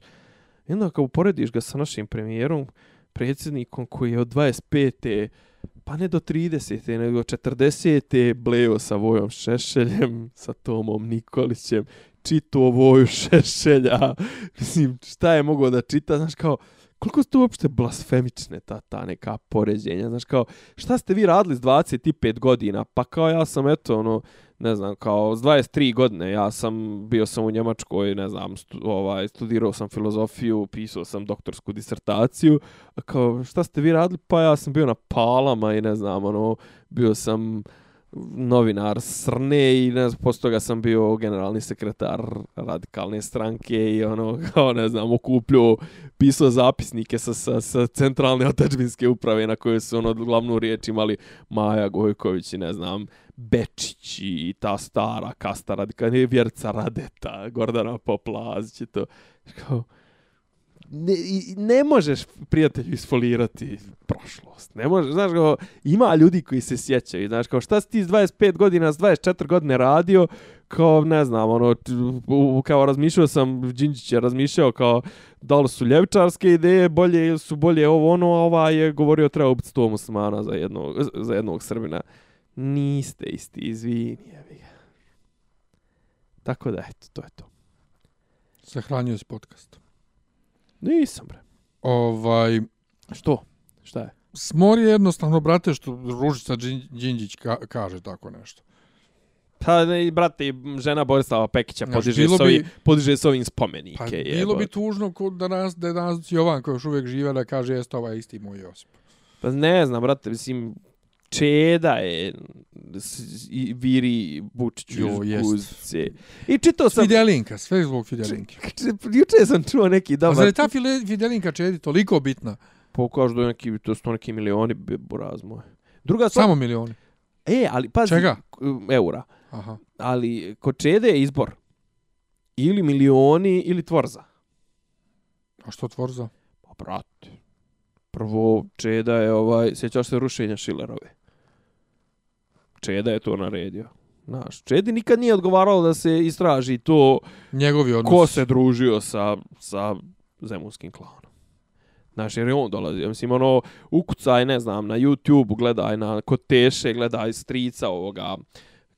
I onda kao uporediš ga sa našim premijerom, predsjednikom koji je od 25. pa ne do 30. nego 40. bleo sa Vojom Šešeljem, sa Tomom Nikolićem, čito Voju Šešelja, mislim, šta je mogao da čita, znaš, kao, koliko su to uopšte blasfemične ta, ta neka poređenja, znaš, kao, šta ste vi radili s 25 godina, pa kao ja sam, eto, ono, ne znam, kao, s 23 godine, ja sam, bio sam u Njemačkoj, ne znam, stu, ovaj, studirao sam filozofiju, pisao sam doktorsku disertaciju, a kao, šta ste vi radili, pa ja sam bio na palama i ne znam, ono, bio sam novinar Srne i ne znam, posto toga sam bio generalni sekretar radikalne stranke i ono, kao ne znam, okupljao, pisao zapisnike sa, sa, sa centralne otačbinske uprave na koje su ono glavnu riječ imali Maja Gojković i ne znam, Bečić i ta stara kasta radikalna, Vjerca Radeta, Gordana Poplazić i to. Kao, ne, ne možeš prijatelju isfolirati prošlost. Ne možeš, znaš, kao, ima ljudi koji se sjećaju, znaš, kao šta si ti s 25 godina, s 24 godine radio, kao, ne znam, ono, kao razmišljao sam, Đinđić je razmišljao kao, da li su ljevčarske ideje bolje ili su bolje ovo ono, a ova je govorio treba ubiti 100 muslimana za jednog, za jednog Srbina. Niste isti, izvini, jevi ga. Tako da, eto, to je to. Sahranio se podcast. Nisam, bre. Ovaj, Što? Šta je? smor je jednostavno, brate, što Ružica Đin- Đinđić ka, kaže tako nešto. Pa, ne, brate, i žena Borislava Pekića Znaš, podiže, s ovim, bi- podiže s ovim spomenike. Pa jebote. bilo bi tužno ko da nas, da je danas Jovan koji još uvijek žive da kaže jeste ovaj isti moj Josip. Pa ne znam, brate, mislim, Čeda je i viri Vučiću iz guzice. I čitao sam... Fidelinka, sve zbog Fidelinke. Juče sam čuo neki A dan... zar je ta Fidelinka čedi toliko bitna? Pokažu da neki, to su neki milioni buraz moj. Druga stvar... Samo milioni. E, ali pazi... Čega? Eura. Aha. Ali kod Čede je izbor. Ili milioni ili tvorza. A što tvorza? Pa, brate. Prvo, Čeda je ovaj... Sjećaš se rušenja Šilerove? Čeda je to naredio. Znaš, Čedi nikad nije odgovaralo da se istraži to Njegovi odnos. ko se družio sa, sa zemunskim klanom. Znaš, jer je on dolazi. Mislim, ono, ukucaj, ne znam, na YouTube, gledaj na kod Teše, gledaj strica ovoga,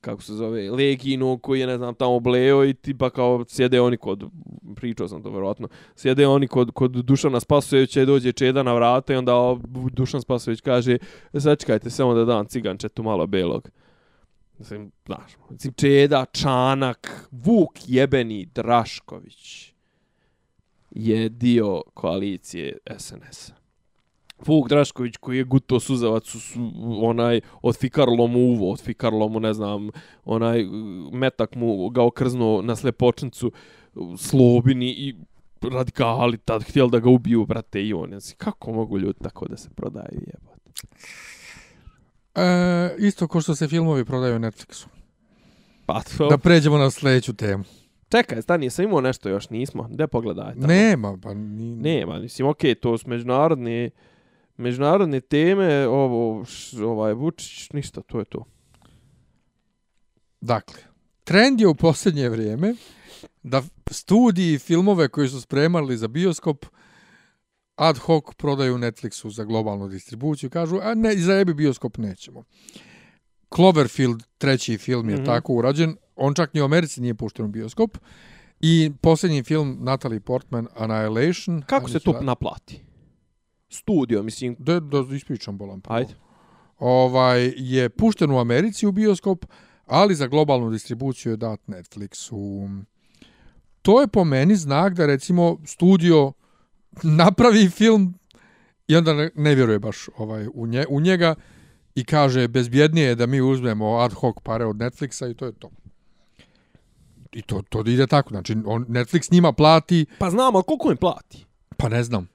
kako se zove, Legino koji je, ne znam, tamo bleo i tipa kao sjede oni kod, pričao sam to verovatno, sjede oni kod, kod Dušana Spasojevića i dođe Čeda na vrata i onda Dušan Spasojević kaže, sačekajte samo da dam cigančetu malo belog. Mislim, znaš, mislim, Čeda, Čanak, Vuk jebeni Drašković je dio koalicije SNS. Vuk Drašković koji je guto suzavac su, su, onaj od fikarlo mu uvo, od fikarlo mu ne znam, onaj metak mu ga okrznuo na slepočnicu slobini i radikali tad htjeli da ga ubiju, brate, i on. Znači, kako mogu ljudi tako da se prodaju, jebote? E, isto ko što se filmovi prodaju Netflixu. Pa, to... Da pređemo na sljedeću temu. Čekaj, stani, sam imao nešto još, nismo. Gde pogledaj? Tamo. Nema, pa ni... Nema, mislim, okej, to su međunarodne, međunarodne teme, ovo, š, ovaj, Vučić, ništa, to je to. Dakle, trend je u posljednje vrijeme da studiji i filmove koji su spremali za bioskop ad hoc prodaju Netflixu za globalnu distribuciju. Kažu, a ne, za jebi bioskop nećemo. Cloverfield, treći film, je mm. -hmm. tako urađen. On čak ni u Americi nije pušten u bioskop. I posljednji film Natalie Portman, Annihilation. Kako se to naplati? Studio, mislim, Da, da ispričam bolan. prvo. ajde. ovaj je pušten u Americi u bioskop, ali za globalnu distribuciju je dat Netflixu. To je po meni znak da recimo studio napravi film i onda ne, ne vjeruje baš ovaj u, nje, u njega i kaže bezbjednije je da mi uzmemo ad hoc pare od Netflixa i to je to. I to, to ide tako. Znači, on, Netflix njima plati, Pa znam, ali koliko im plati? pa ne znam,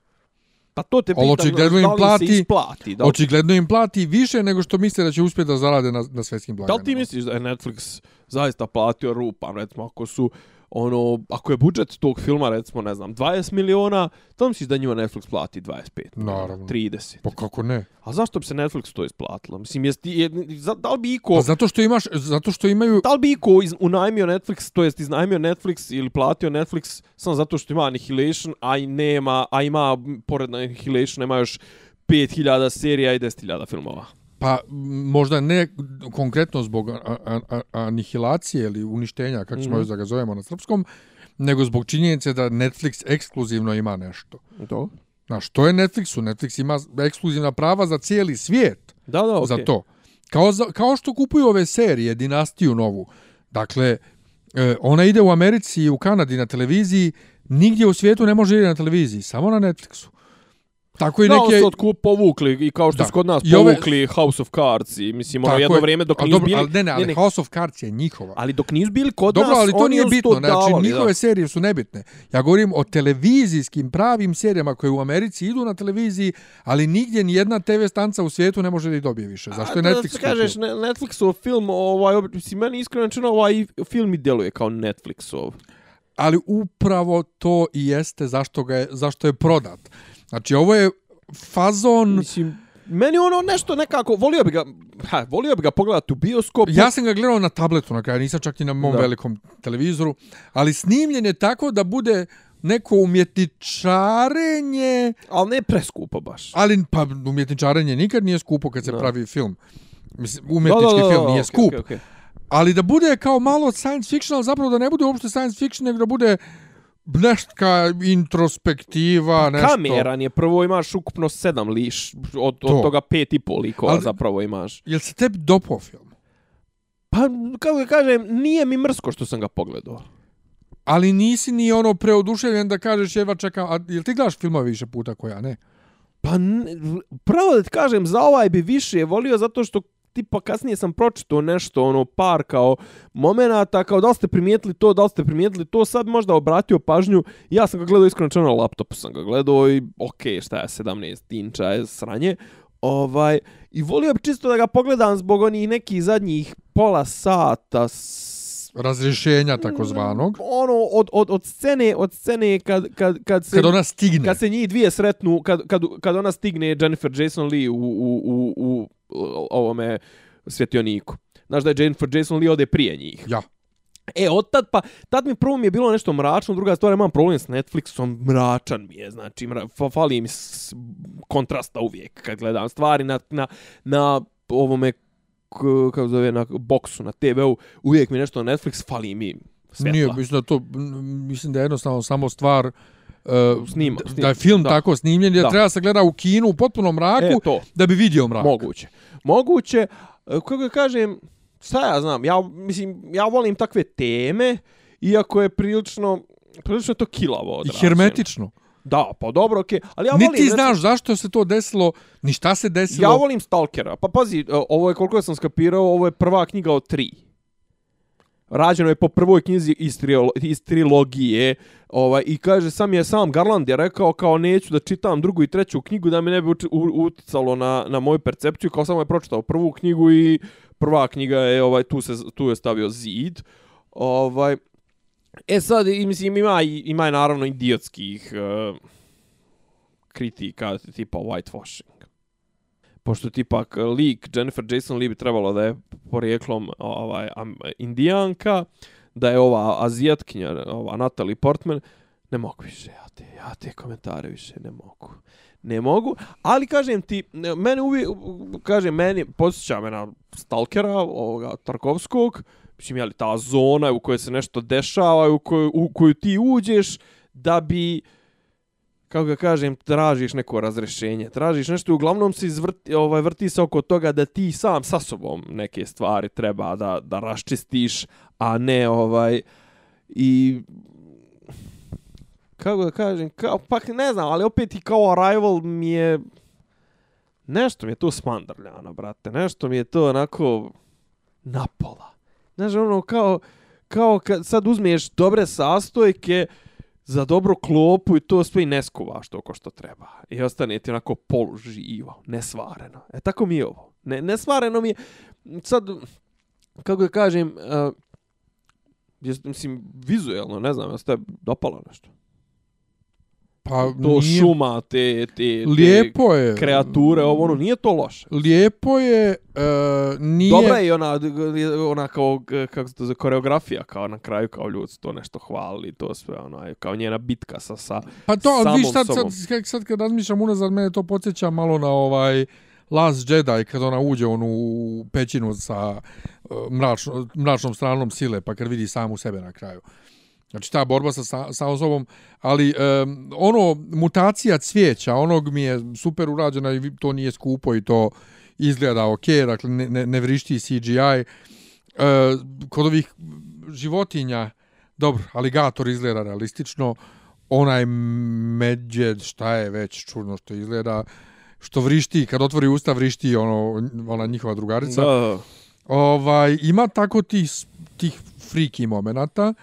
Pa to te pitam, očigledno im da plati- se isplati? Da li, očigledno im plati više nego što misle da će uspjeti da zarade na, na svjetskim da blagajnama. li ti misliš da je Netflix zaista platio rupa, recimo, ako su ono, ako je budžet tog filma, recimo, ne znam, 20 miliona, to misliš da njima Netflix plati 25 miliona, Naravno. 30. Pa kako ne? A zašto bi se Netflix to isplatilo? Mislim, jesti, je, za, da li bi iko... Pa zato što imaš, zato što imaju Da li bi iko iz, unajmio Netflix, to jest iznajmio Netflix ili platio Netflix samo zato što ima Annihilation, a i nema, a ima, pored Annihilation, ima još 5000 serija i 10.000 filmova. Pa možda ne konkretno zbog anihilacije ili uništenja, kako ćemo Mhm. još da ga zovemo na srpskom, nego zbog činjenice da Netflix ekskluzivno ima nešto. To? Znaš, to je Netflixu. Netflix ima ekskluzivna prava za cijeli svijet Da, da, okay. za to. Kao, za, kao što kupuju ove serije, dinastiju novu. Dakle, e, ona ide u Americi i u Kanadi na televiziji, nigdje u svijetu ne može ide na televiziji, samo na Netflixu. Tako i da, neke... oni su otkup povukli i kao što Da. su kod nas I ove- povukli House of Cards i mislim ono jedno je. vrijeme dok ali nisu bili... ali ne, ne, ali ne, House of Cards je njihova. ali dok nisu bili kod Dobro, nas, ali to nije bitno, to znači davali, njihove da. serije su nebitne. Ja govorim o televizijskim pravim serijama koje u Americi idu na televiziji, ali nigdje ni jedna TV stanca u svijetu ne može da ih dobije više. Zašto je Netflix Da kažeš, ne, Netflixov film, ovaj, mislim, meni iskreno rečeno, ovaj film i deluje kao Netflixov. Ali upravo to i jeste zašto, ga je, zašto je prodat. Znači, ovo je fazon... Mislim, meni ono nešto nekako, volio bi ga, ha, volio bi ga pogledati u bioskopu. Ja sam ga gledao na tabletu na kraju, nisam čak i na mom Da. da. velikom televizoru, ali snimljen je tako da bude neko umjetničarenje, ali ne preskupo baš. ali pa umjetničarenje nikad nije skupo kad se Da. pravi film. Mislim, umjetnički film nije okej, skup, okej, okej. ali da bude kao malo science fiction, ali zapravo da ne bude uopšte science fiction, nego da bude neštka introspektiva, nešto. Kameran je prvo imaš ukupno sedam liš, od, od To. toga pet i pol likova Ali- zapravo imaš. Jel se tebi dopao film? Pa, kako ga kažem, nije mi mrsko što sam ga pogledao. Ali nisi ni ono preoduševljen da kažeš jeva čekam, a jel ti gledaš filmove više puta koja ne? Pa, n- pravo da ti kažem, za ovaj bi više volio zato što tipa kasnije sam pročitao nešto, ono, par kao momenata, kao da li ste primijetili to, da li ste primijetili to, sad možda obratio pažnju, ja sam ga gledao iskreno na laptopu sam ga gledao i okej, okay, šta je, 17 inča je sranje, ovaj, i volio bi čisto da ga pogledam zbog onih nekih zadnjih pola sata s Razrješenja takozvanog. ono od od od scene od scene kad kad kad se Kad ona stigne. kad se njih dvije sretnu kad kad kad ona stigne Jennifer Jason Lee u u u, u ovome svjetioniku. Znaš da je Jennifer Jason Lee ode prije njih. Ja. E, od tad pa, tad mi prvo mi je bilo nešto mračno, druga stvar, imam problem s Netflixom, mračan mi je, znači, mra, fa- fali mi s, kontrasta uvijek kad gledam stvari na, na, na ovome, k, kako zove, na boksu, na TV-u, uvijek mi nešto na Netflix, fali mi svjetla. Nije, mislim da to, mislim da je jednostavno samo stvar uh, Snima, d- snima, da je film da. tako snimljen, da, Da. treba se gleda u kinu u potpunom mraku E, to. da bi vidio mrak. Moguće. Moguće, e, kako kažem, šta ja znam, ja, mislim, ja volim takve teme, iako je prilično, prilično to kilavo I odrađeno. hermetično. Da, pa dobro, okej. Ali ja volim, ti recimo- znaš zašto se to desilo, ni šta se desilo. Ja volim Stalkera. Pa pazi, e, ovo je koliko ja sam skapirao, ovo je prva knjiga od tri. rađeno je po prvoj knjizi iz, triolo, iz trilogije, ovaj, i kaže, sam je sam Garland je rekao kao neću da čitam drugu i treću knjigu da mi ne bi uticalo na, na moju percepciju, kao samo je pročitao prvu knjigu i prva knjiga je, ovaj, tu, se, tu je stavio zid. Ovaj, e sad, i, mislim, ima, i- ima i naravno idiotskih uh, kritika, tipa whitewashing pošto tipak lik Jennifer Jason Lee bi trebalo da je porijeklom ovaj Indijanka, uh, da je ova azijatkinja, ova Natalie Portman, ne mogu više, ja te, ja te komentare više ne mogu. Ne mogu, ali kažem ti, mene uvijek, kažem, meni, posjeća me na Stalkera, ovoga Tarkovskog, mislim, jeli, ta zona u kojoj se nešto dešava, u koju, u koju ti uđeš, da bi, kako ga kažem, tražiš neko razrešenje, tražiš nešto i uglavnom se izvrti, ovaj, vrti se oko toga da ti sam sa sobom neke stvari treba da, da raščistiš, a ne ovaj, i kako da kažem, kao, pa ne znam, ali opet i kao Arrival mi je, nešto mi je to smandrljano, brate, nešto mi je to onako napola. Znaš, ono, kao, kao kad sad uzmeš dobre sastojke, za dobro klopu i to sve i ne skuvaš to ko što treba. I ostane ti onako poluživo, nesvareno. E tako mi je ovo. Ne, nesvareno mi je, sad, kako da kažem, eh, uh, jes, mislim, vizuelno, ne znam, jeste dopalo nešto? Pa To nije, šuma, te, te, te lijepo je. kreature, ovo, ono, nije to loše. Lijepo je, uh, nije... Dobra je ona, ona kao, kako se to zove, koreografija, kao na kraju, kao ljudi to nešto hvalili, to sve, ono, kao njena bitka sa, sa Pa to, ali viš sad, sad, sad, sad kad razmišljam unazad, mene to podsjeća malo na ovaj Last Jedi, kad ona uđe onu pećinu sa uh, mračno, mračnom stranom sile, pa kad vidi samu sebe na kraju. Znači ta borba sa, sa, osobom, ali um, ono, mutacija cvijeća, onog mi je super urađena i to nije skupo i to izgleda ok, dakle ne, ne, ne vrišti CGI. Uh, kod ovih životinja, dobro, aligator izgleda realistično, onaj medjed, šta je već čudno što izgleda, što vrišti, kad otvori usta vrišti ono, ona njihova drugarica. Da, Ovaj, ima tako tih, tih friki momenata.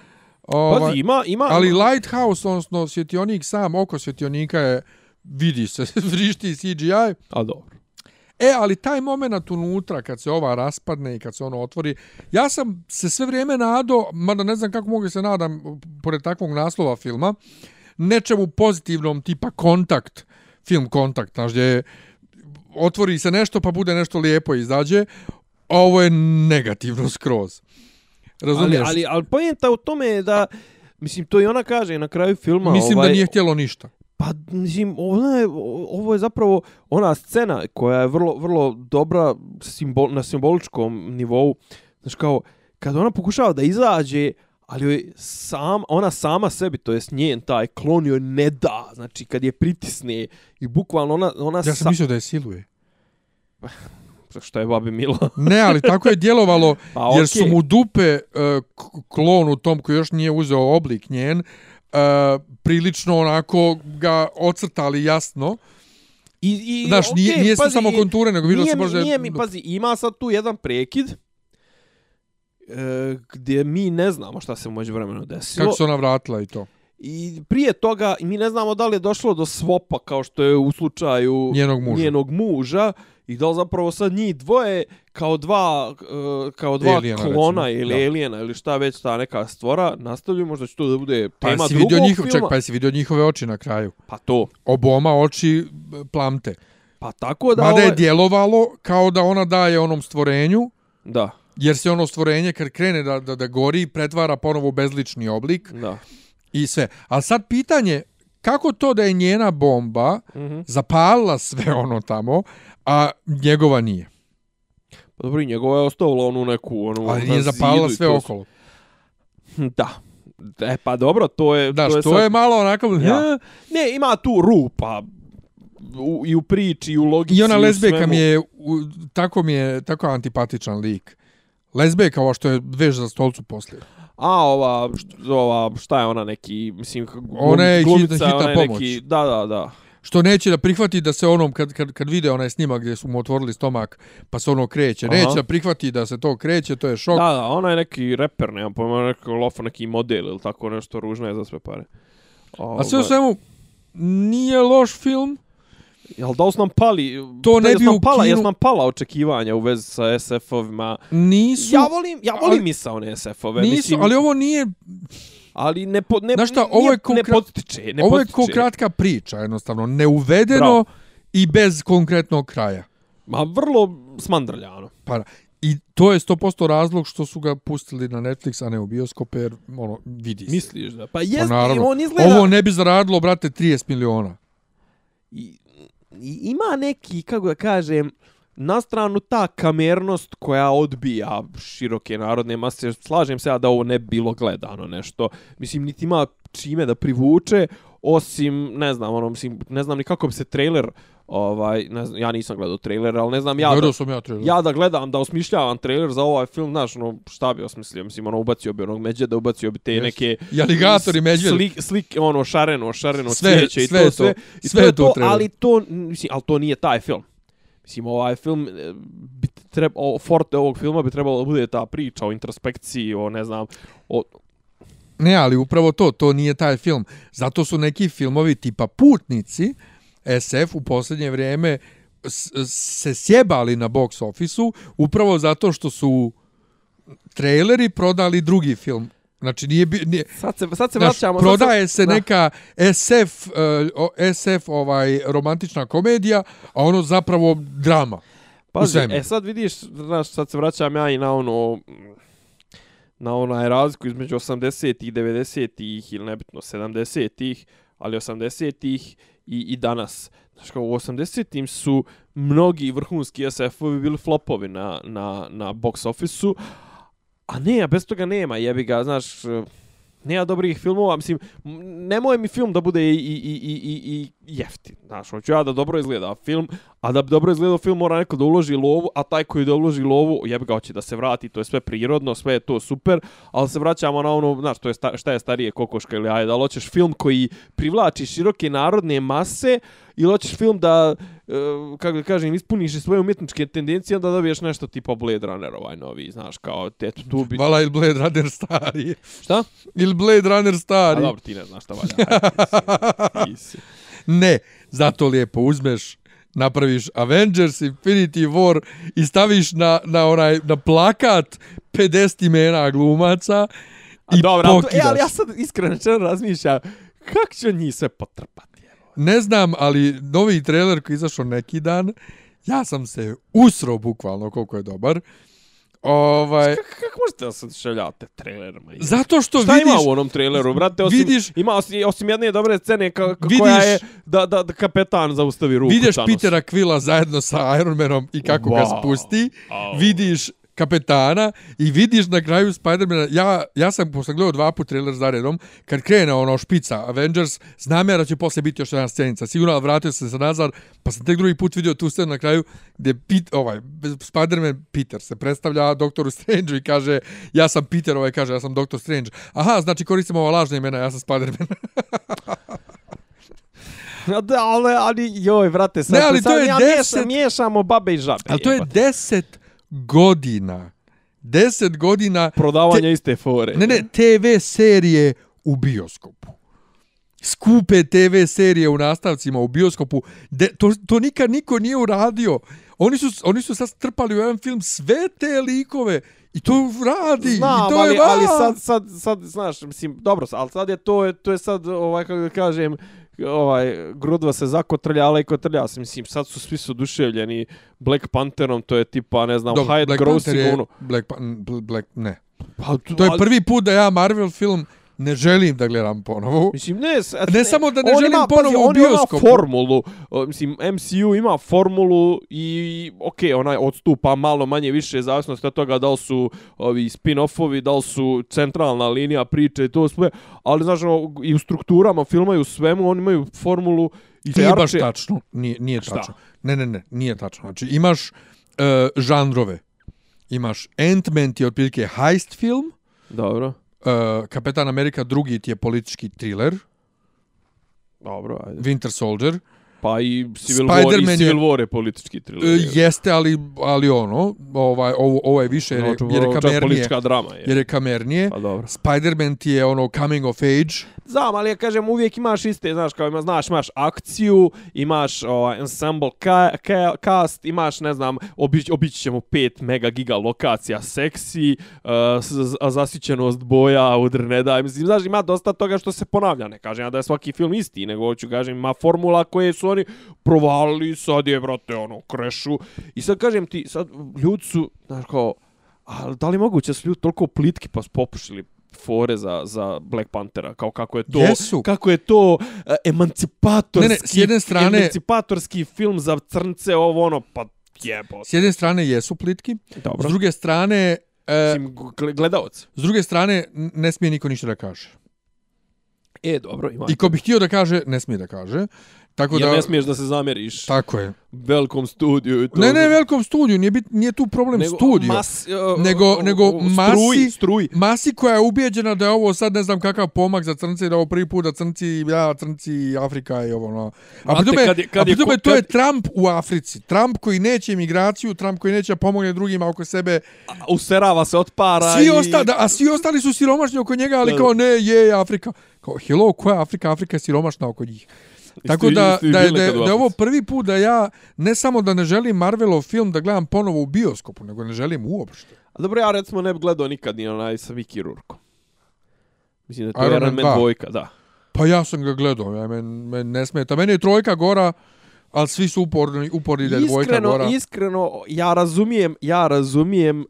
Ovaj, Pazi, ima, ima... ali Lighthouse, odnosno svjetionik sam, oko svjetionika je, vidi se, vrišti CGI. A dobro. E, ali taj moment unutra, kad se ova raspadne i kad se ono otvori, ja sam se sve vrijeme nado, mada ne znam kako mogu se nadam, pored takvog naslova filma, nečemu pozitivnom tipa kontakt, film kontakt, znaš, gdje otvori se nešto pa bude nešto lijepo i izađe, a ovo je negativno skroz. Razumiješ? Ali, ali, ali pojenta u tome je da, mislim, to i ona kaže na kraju filma. Mislim ovaj, da nije htjelo ništa. Pa, mislim, ona je, ovo je zapravo ona scena koja je vrlo, vrlo dobra simbol, na simboličkom nivou. Znaš, kao, kad ona pokušava da izađe, ali joj sam, ona sama sebi, to jest njen taj klon joj ne da. Znači, kad je pritisne i bukvalno ona... ona Ja sam sa, mislio da je siluje. Što je babi Milo. Ne, ali tako je djelovalo, Pa, jer okej. su mu dupe uh, k- klonu tom koji još nije uzeo oblik njen, uh, prilično onako ga ocrtali jasno. I, i, Znaš, nije, okej, nije su pazi, samo konture, nego vidio nije, se može... Nije mi, pazi, ima sad tu jedan prekid e, gdje mi ne znamo šta se umeđu vremenu desilo. Kako se ona vratila i to. I prije toga mi ne znamo da li je došlo do svopa kao što je u slučaju Njenog muža. njenog muža i da li zapravo sad njih dvoje kao dva e, kao dva Alijena, klona recimo. ili Da. alijena ili šta već ta neka stvora nastavljaju možda će to da bude Pa tema drugog vidio njihov, filma. ček, pa jesi vidio njihove oči na kraju. pa to Oboma oči e, plamte. pa tako da Mada je ovaj- djelovalo kao da ona daje onom stvorenju, da jer se ono stvorenje kad krene da, da, da gori, pretvara ponovo bezlični oblik da i sve. Ali sad pitanje, kako to da je njena bomba mhm zapalila sve ono tamo, a njegova nije? Pa dobro, i njegova je ostavila onu neku... Onu, Ali nije zapalila sve su- okolo. Da. E, pa dobro, to je... Daš, to je, to sad- je malo onako... Ja. Ne, ima tu rupa. U, I u priči, i u logici, I ona lezbejka svemu. mi je, u, tako mi je, tako antipatičan lik. Lezbejka, ova što je veš za stolcu poslije. A, ova, št, ova, šta je ona neki, mislim, glum, Ona je glumica, hitna- hitna ona je pomoć. Neki, da, da, da. Što neće da prihvati da se onom, kad, kad, kad vide onaj snimak gdje su mu otvorili stomak, pa se ono kreće, Aha. neće da prihvati da se to kreće, to je šok. Da, da, ona je neki reper, nemam pojma, neki lofa, neki model ili tako nešto ružno je za sve pare. A sve u svemu, nije loš film, Jel da nam pali, To ne bi u pala, kinu- jesu nam pala očekivanja u vezi sa SF-ovima? nisu, Ja volim, ja volim ali- misaone SF-ove. nisu, mislim, ali ovo nije, ali ne, po, ne, Znaš šta, ovo je ne konkre- podstiče, ne ovo je podstiče. ko kratka priča, jednostavno, neuvedeno Bravo. i bez konkretnog kraja. Ma vrlo smandrljano. Pa, I to je 100% razlog što su ga pustili na Netflix, a ne u bioskope, jer ono, vidi se. Misliš da? Pa Pa jest, naravno, on izgleda... ovo ne bi zaradilo, brate, 30 miliona. I, i ima neki, kako da kažem, na stranu ta kamernost koja odbija široke narodne mase, slažem se ja da ovo ne bi bilo gledano nešto. Mislim, niti ima čime da privuče, osim, ne znam, ono, mislim, ne znam ni kako bi se trailer, ovaj, ne znam, ja nisam gledao trailer, ali ne znam ja Gledao da, sam ja trailer. ja da gledam, da osmišljavam trailer za ovaj film, znaš, ono, šta bi osmislio, mislim, ono, ubacio bi onog međeda, ubacio bi te Jest. neke... I aligator i medvjed. Slik, slik, ono, šareno, šareno, Sve- cvijeće i sve to je to. sve. I Sve to je je to to, traileru. ali to, mislim, ali to nije taj film. Mislim, ovaj film, eh, bi treba, o, forte ovog filma bi trebalo da bude ta priča o introspekciji, o, ne znam, o, Ne, ali upravo to, to nije taj film. Zato su neki filmovi tipa Putnici, SF u posljednje vrijeme se sjebali na box ofisu upravo zato što su traileri prodali drugi film. Znači nije, bi, nije sad se, sad se znaš, vraćamo. prodaje sad se da. neka SF, uh, o- SF ovaj romantična komedija, a ono zapravo drama. Pazi, e sad vidiš, znaš, sad se vraćam ja i na ono, na onaj razliku između 80-ih, 90-ih ili nebitno 70-ih, ali 80-ih i, i danas. Znaš, kao u 80-im su mnogi vrhunski SF-ovi bili flopovi na, na, na box office-u, a ne, a bez toga nema, jebi ga, znaš, e, nema dobrih filmova, mislim, nemoj mi film da bude i, i, i, i, i, i jeftin, znaš, hoću ja da dobro izgleda film, a da bi dobro izgledao film mora neko da uloži lovu, a taj koji da uloži lovu, jebi ga hoće da se vrati, to je sve prirodno, sve je to super, ali se vraćamo na ono, znaš, to je sta, šta je starije kokoška ili ajde, da li hoćeš film koji privlači široke narodne mase ili hoćeš film da, e, kako da kažem, ispuniš svoje umjetničke tendencije, onda dobiješ nešto tipa Blade Runner ovaj novi, znaš, kao, eto, tu bi... Vala ili Blade Runner stari. Šta? Ili Blade Runner A stari. dobro, ti ne znaš šta valja. Ajde, ti si- ti si. Ne, zato lijepo uzmeš, napraviš Avengers Infinity War i staviš na, na, onaj, na plakat 50 imena glumaca i dobro, ali, to- e, pokidaš. ali ja sad iskreno rečeno razmišljam, kako će njih sve potrpati? Ne znam, ali novi trailer koji izašao neki dan, ja sam se usro bukvalno koliko je dobar. Ovaj, Kako, kako možete da se šeljate trailerima? zato što Šta vidiš... ima u onom traileru, brate? Osim, vidiš- ima osim, osim jedne dobre scene ka, ka, Vidiš- koja je da, da, da kapetan zaustavi ruku. Vidiš Thanos. Petera Quilla zajedno sa Iron Manom i kako ga Wow. spusti. Au. Vidiš kapetana i vidiš na kraju Spidermana, ja, ja sam posle gledao dva put trailer za redom, kad krene ono špica Avengers, znam ja da će posle biti još jedna scenica, sigurno ali vratio sam se nazad, pa sam tek drugi put vidio tu scenu na kraju gdje Pit, ovaj, Spiderman Peter se predstavlja doktoru Strange i kaže ja sam Peter, ovaj kaže ja sam doktor Strange. Aha, znači koristim ova lažna imena, ja sam Spiderman. Da, ali, ali, joj, brate, sad, Ne, ali sad to je ja deset- miješamo babe i žabe. Ali to je jebote. 10 godina. 10 godina Prodavanje iste fore. Ne, ne, TV serije u bioskopu. Skupe TV serije u nastavcima u bioskopu. De, to, to nikad niko nije uradio. Oni su, oni su sad strpali u jedan film sve te likove i to radi. Znam, I to ali, je ali sad, sad, sad, znaš, mislim, dobro, ali sad je to, to je sad, ovaj, kako da kažem, ovaj, grudva se zakotrljala i kotrlja se, mislim, sad su svi su oduševljeni Black Pantherom, to je tipa, ne znam, Dobro, Black grossing, Panther je, ono. Black, Pan- Bl- Black, ne. Pa, To je ali- prvi put da ja Marvel film ne želim da gledam ponovo. Mislim, ne, s- Ne samo da ne on želim ima, ponovo pazi, u on ima bioskopu. formulu, o, mislim, MCU ima formulu i, okej, ona odstupa malo manje više, zavisno od toga da li su ovi spin-offovi, da li su centralna linija priče i to sve, ali, znaš, ono, i u strukturama filma i u svemu, oni imaju formulu i Nije baš tačno. Nije, nije Šta? tačno. Ne, ne, ne, nije tačno. Znači, imaš uh, žanrove. Imaš Ant-Man ti je otprilike heist film, Dobro, uh, Kapetan Amerika drugi ti je politički thriller, dobro, ajde. Winter Soldier. Pa i Civil War, i Spider-Man je- Civil War je politički E, thriller. jeste, ali, ali ono, ovaj, ovo, ovo je više, jer, je- Znači, jer je kamernije. politička drama je. Jer je kamernije. Pa dobro. Spider-Man ti je ono coming of age. Znam, ali ja kažem, uvijek imaš iste, znaš, kao ima, znaš, imaš akciju, imaš ovaj, ensemble ka, ka, cast, imaš, ne znam, obić, obići ćemo 5 mega giga lokacija, seksi, uh, zasićenost boja, udr ne daj, mislim, znaš, ima dosta toga što se ponavlja, ne kažem ja da je svaki film isti, nego hoću kažem, ima formula koje su oni provalili, sad je, brate, ono, krešu, i sad kažem ti, sad, ljudi su, znaš, kao, ali da li moguće su ljudi toliko plitki pa popušili fore za, za Black Panthera, kao kako je to, Jesu. kako je to uh, emancipatorski, Ne, ne, s jedne strane- emancipatorski film za crnce, ovo ono, pa jebo. S jedne strane jesu plitki, Dobro. s druge strane... E, Mislim, gle- gledalac. s druge strane, ne smije niko ništa da kaže. E, dobro, ima. I ko bi htio da kaže, ne smije da kaže. Tako Jer da... ne smiješ da se zamjeriš Tako je. velikom studiju i to. Ne, ne, velikom studiju, nije, bit, nije tu problem nego studio. Mas, uh, Nego- nego masi- struj, struj. Masi koja je ubijeđena da je ovo sad ne znam kakav pomak za crnce, da je ovo prvi put da crnci, ja, crnci, Afrika i ovo, no. A Znate, pri tome, kad je- kad a je to je Trump u Africi. Trump koji neće imigraciju, Trump koji neće pomogne drugima oko sebe. Userava se od para Svi i... osta, da, a svi ostali su siromašni oko njega, ali kao ne, je Afrika. Kao, hello, koja je Afrika? Afrika je siromašna oko njih. Tako da, da, je, da, je, da je ovo prvi put da ja ne samo da ne želim Marvelov film da gledam ponovo u bioskopu, nego ne želim uopšte. A dobro, ja recimo ne bi gledao nikad ni onaj sa Viki Rurkom. Mislim da je to Iron Iron Man Man 2. dvojka, da. Pa ja sam ga gledao, ja, men, men ne smeta. Meni je trojka gora, ali svi su uporni, uporni da je dvojka Iskreno, gora. iskreno, ja razumijem, ja razumijem uh,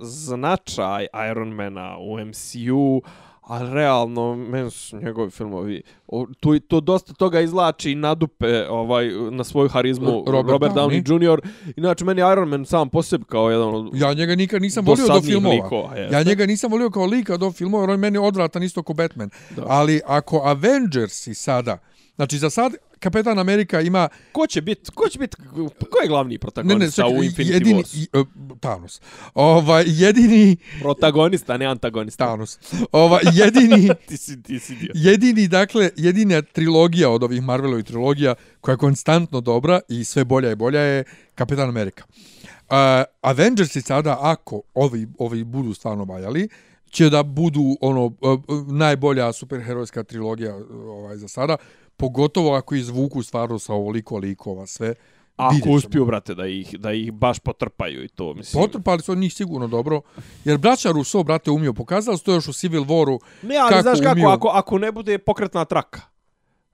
značaj Ironmana u MCU, ali realno, meni su njegovi filmovi, o, to, to dosta toga izlači i nadupe ovaj, na svoju harizmu Robert Robert, Downey, Downey. Jr. Inače, meni Iron Man sam po sebi kao jedan od Ja njega nikad nisam volio do filmova. likova, jeste. Ja njega nisam volio kao lika do filmova, jer on meni odvratan isto ko Batman. Da. Ali ako Avengersi sada, znači za sad Kapetan Amerika ima Ko će biti, ko će biti, ko je glavni ne, ne, protagonista čekaj, u Infinity jedini, Wars? i, uh, Thanos. Ovaj, jedini, Protagonista, ne antagonista. Thanos. Ovaj, jedini, Ti si, ti si dio. jedini, dakle, jedina trilogija od ovih Marvelovih trilogija koja je konstantno dobra i sve bolja i bolja je Kapetan Amerika. Uh, Avengersi sada, ako ovi, ovi budu stvarno valjali, će da budu ono uh, najbolja superherojska trilogija uh, ovaj za sada, pogotovo ako izvuku stvarno sa ovoliko likova sve. Ako uspiju, brate, da ih, da ih baš potrpaju i to, mislim. Potrpali su od njih sigurno dobro, jer braća Russo, brate, umio. Pokazali su to još u Civil Waru. Ne, ali kako znaš kako, umiju. ako, ako ne bude pokretna traka.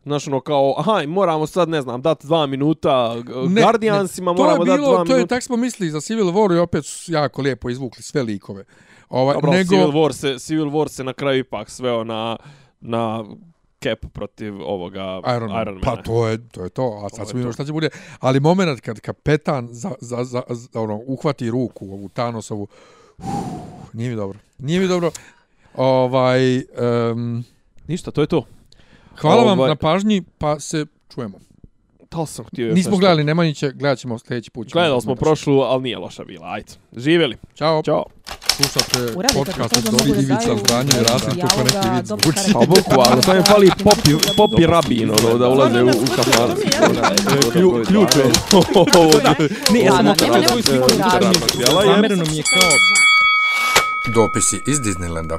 Znaš, ono kao, aha, moramo sad, ne znam, dati dva minuta Ne, Guardiansima, ne, moramo dati dva To je, minuta. tak smo mislili za Civil War i opet su jako lijepo izvukli sve likove. Ovaj, Dobro, nego, Civil, War se, Civil War se na kraju ipak sveo na, na Cap protiv ovoga Iron, Man. Iron Pa Mana. to je, to je to, a sad ćemo vidjeti šta će bude. Ali moment kad kapetan za, za, za, za, ono, uhvati ruku, ovu Thanosovu, uf, nije mi dobro. Nije mi dobro. Ovaj, um, Ništa, to je to. hvala vam Ovaj- na pažnji, pa se čujemo. Li sam htio još Nismo nešto? gledali Nemanjiće, gledat ćemo sljedeći put. ćemo Gledali smo prošlu, ali nije loša bila. Ajde. Živjeli. Ćao. Ćao. Slušate podcast od to Dobri Ivica Zdanje i Rasim kako neki vid zvuči. Pa boku, ali sam je fali popi, popi rabin, ono, da ulaze u, u kafan. Klju- Ključ je. Ne, ja sam Da, okrenula nema svoju nema sliku i nema razmišljala. Zamereno Zamereno mi je kao Dopisi iz Disneylanda.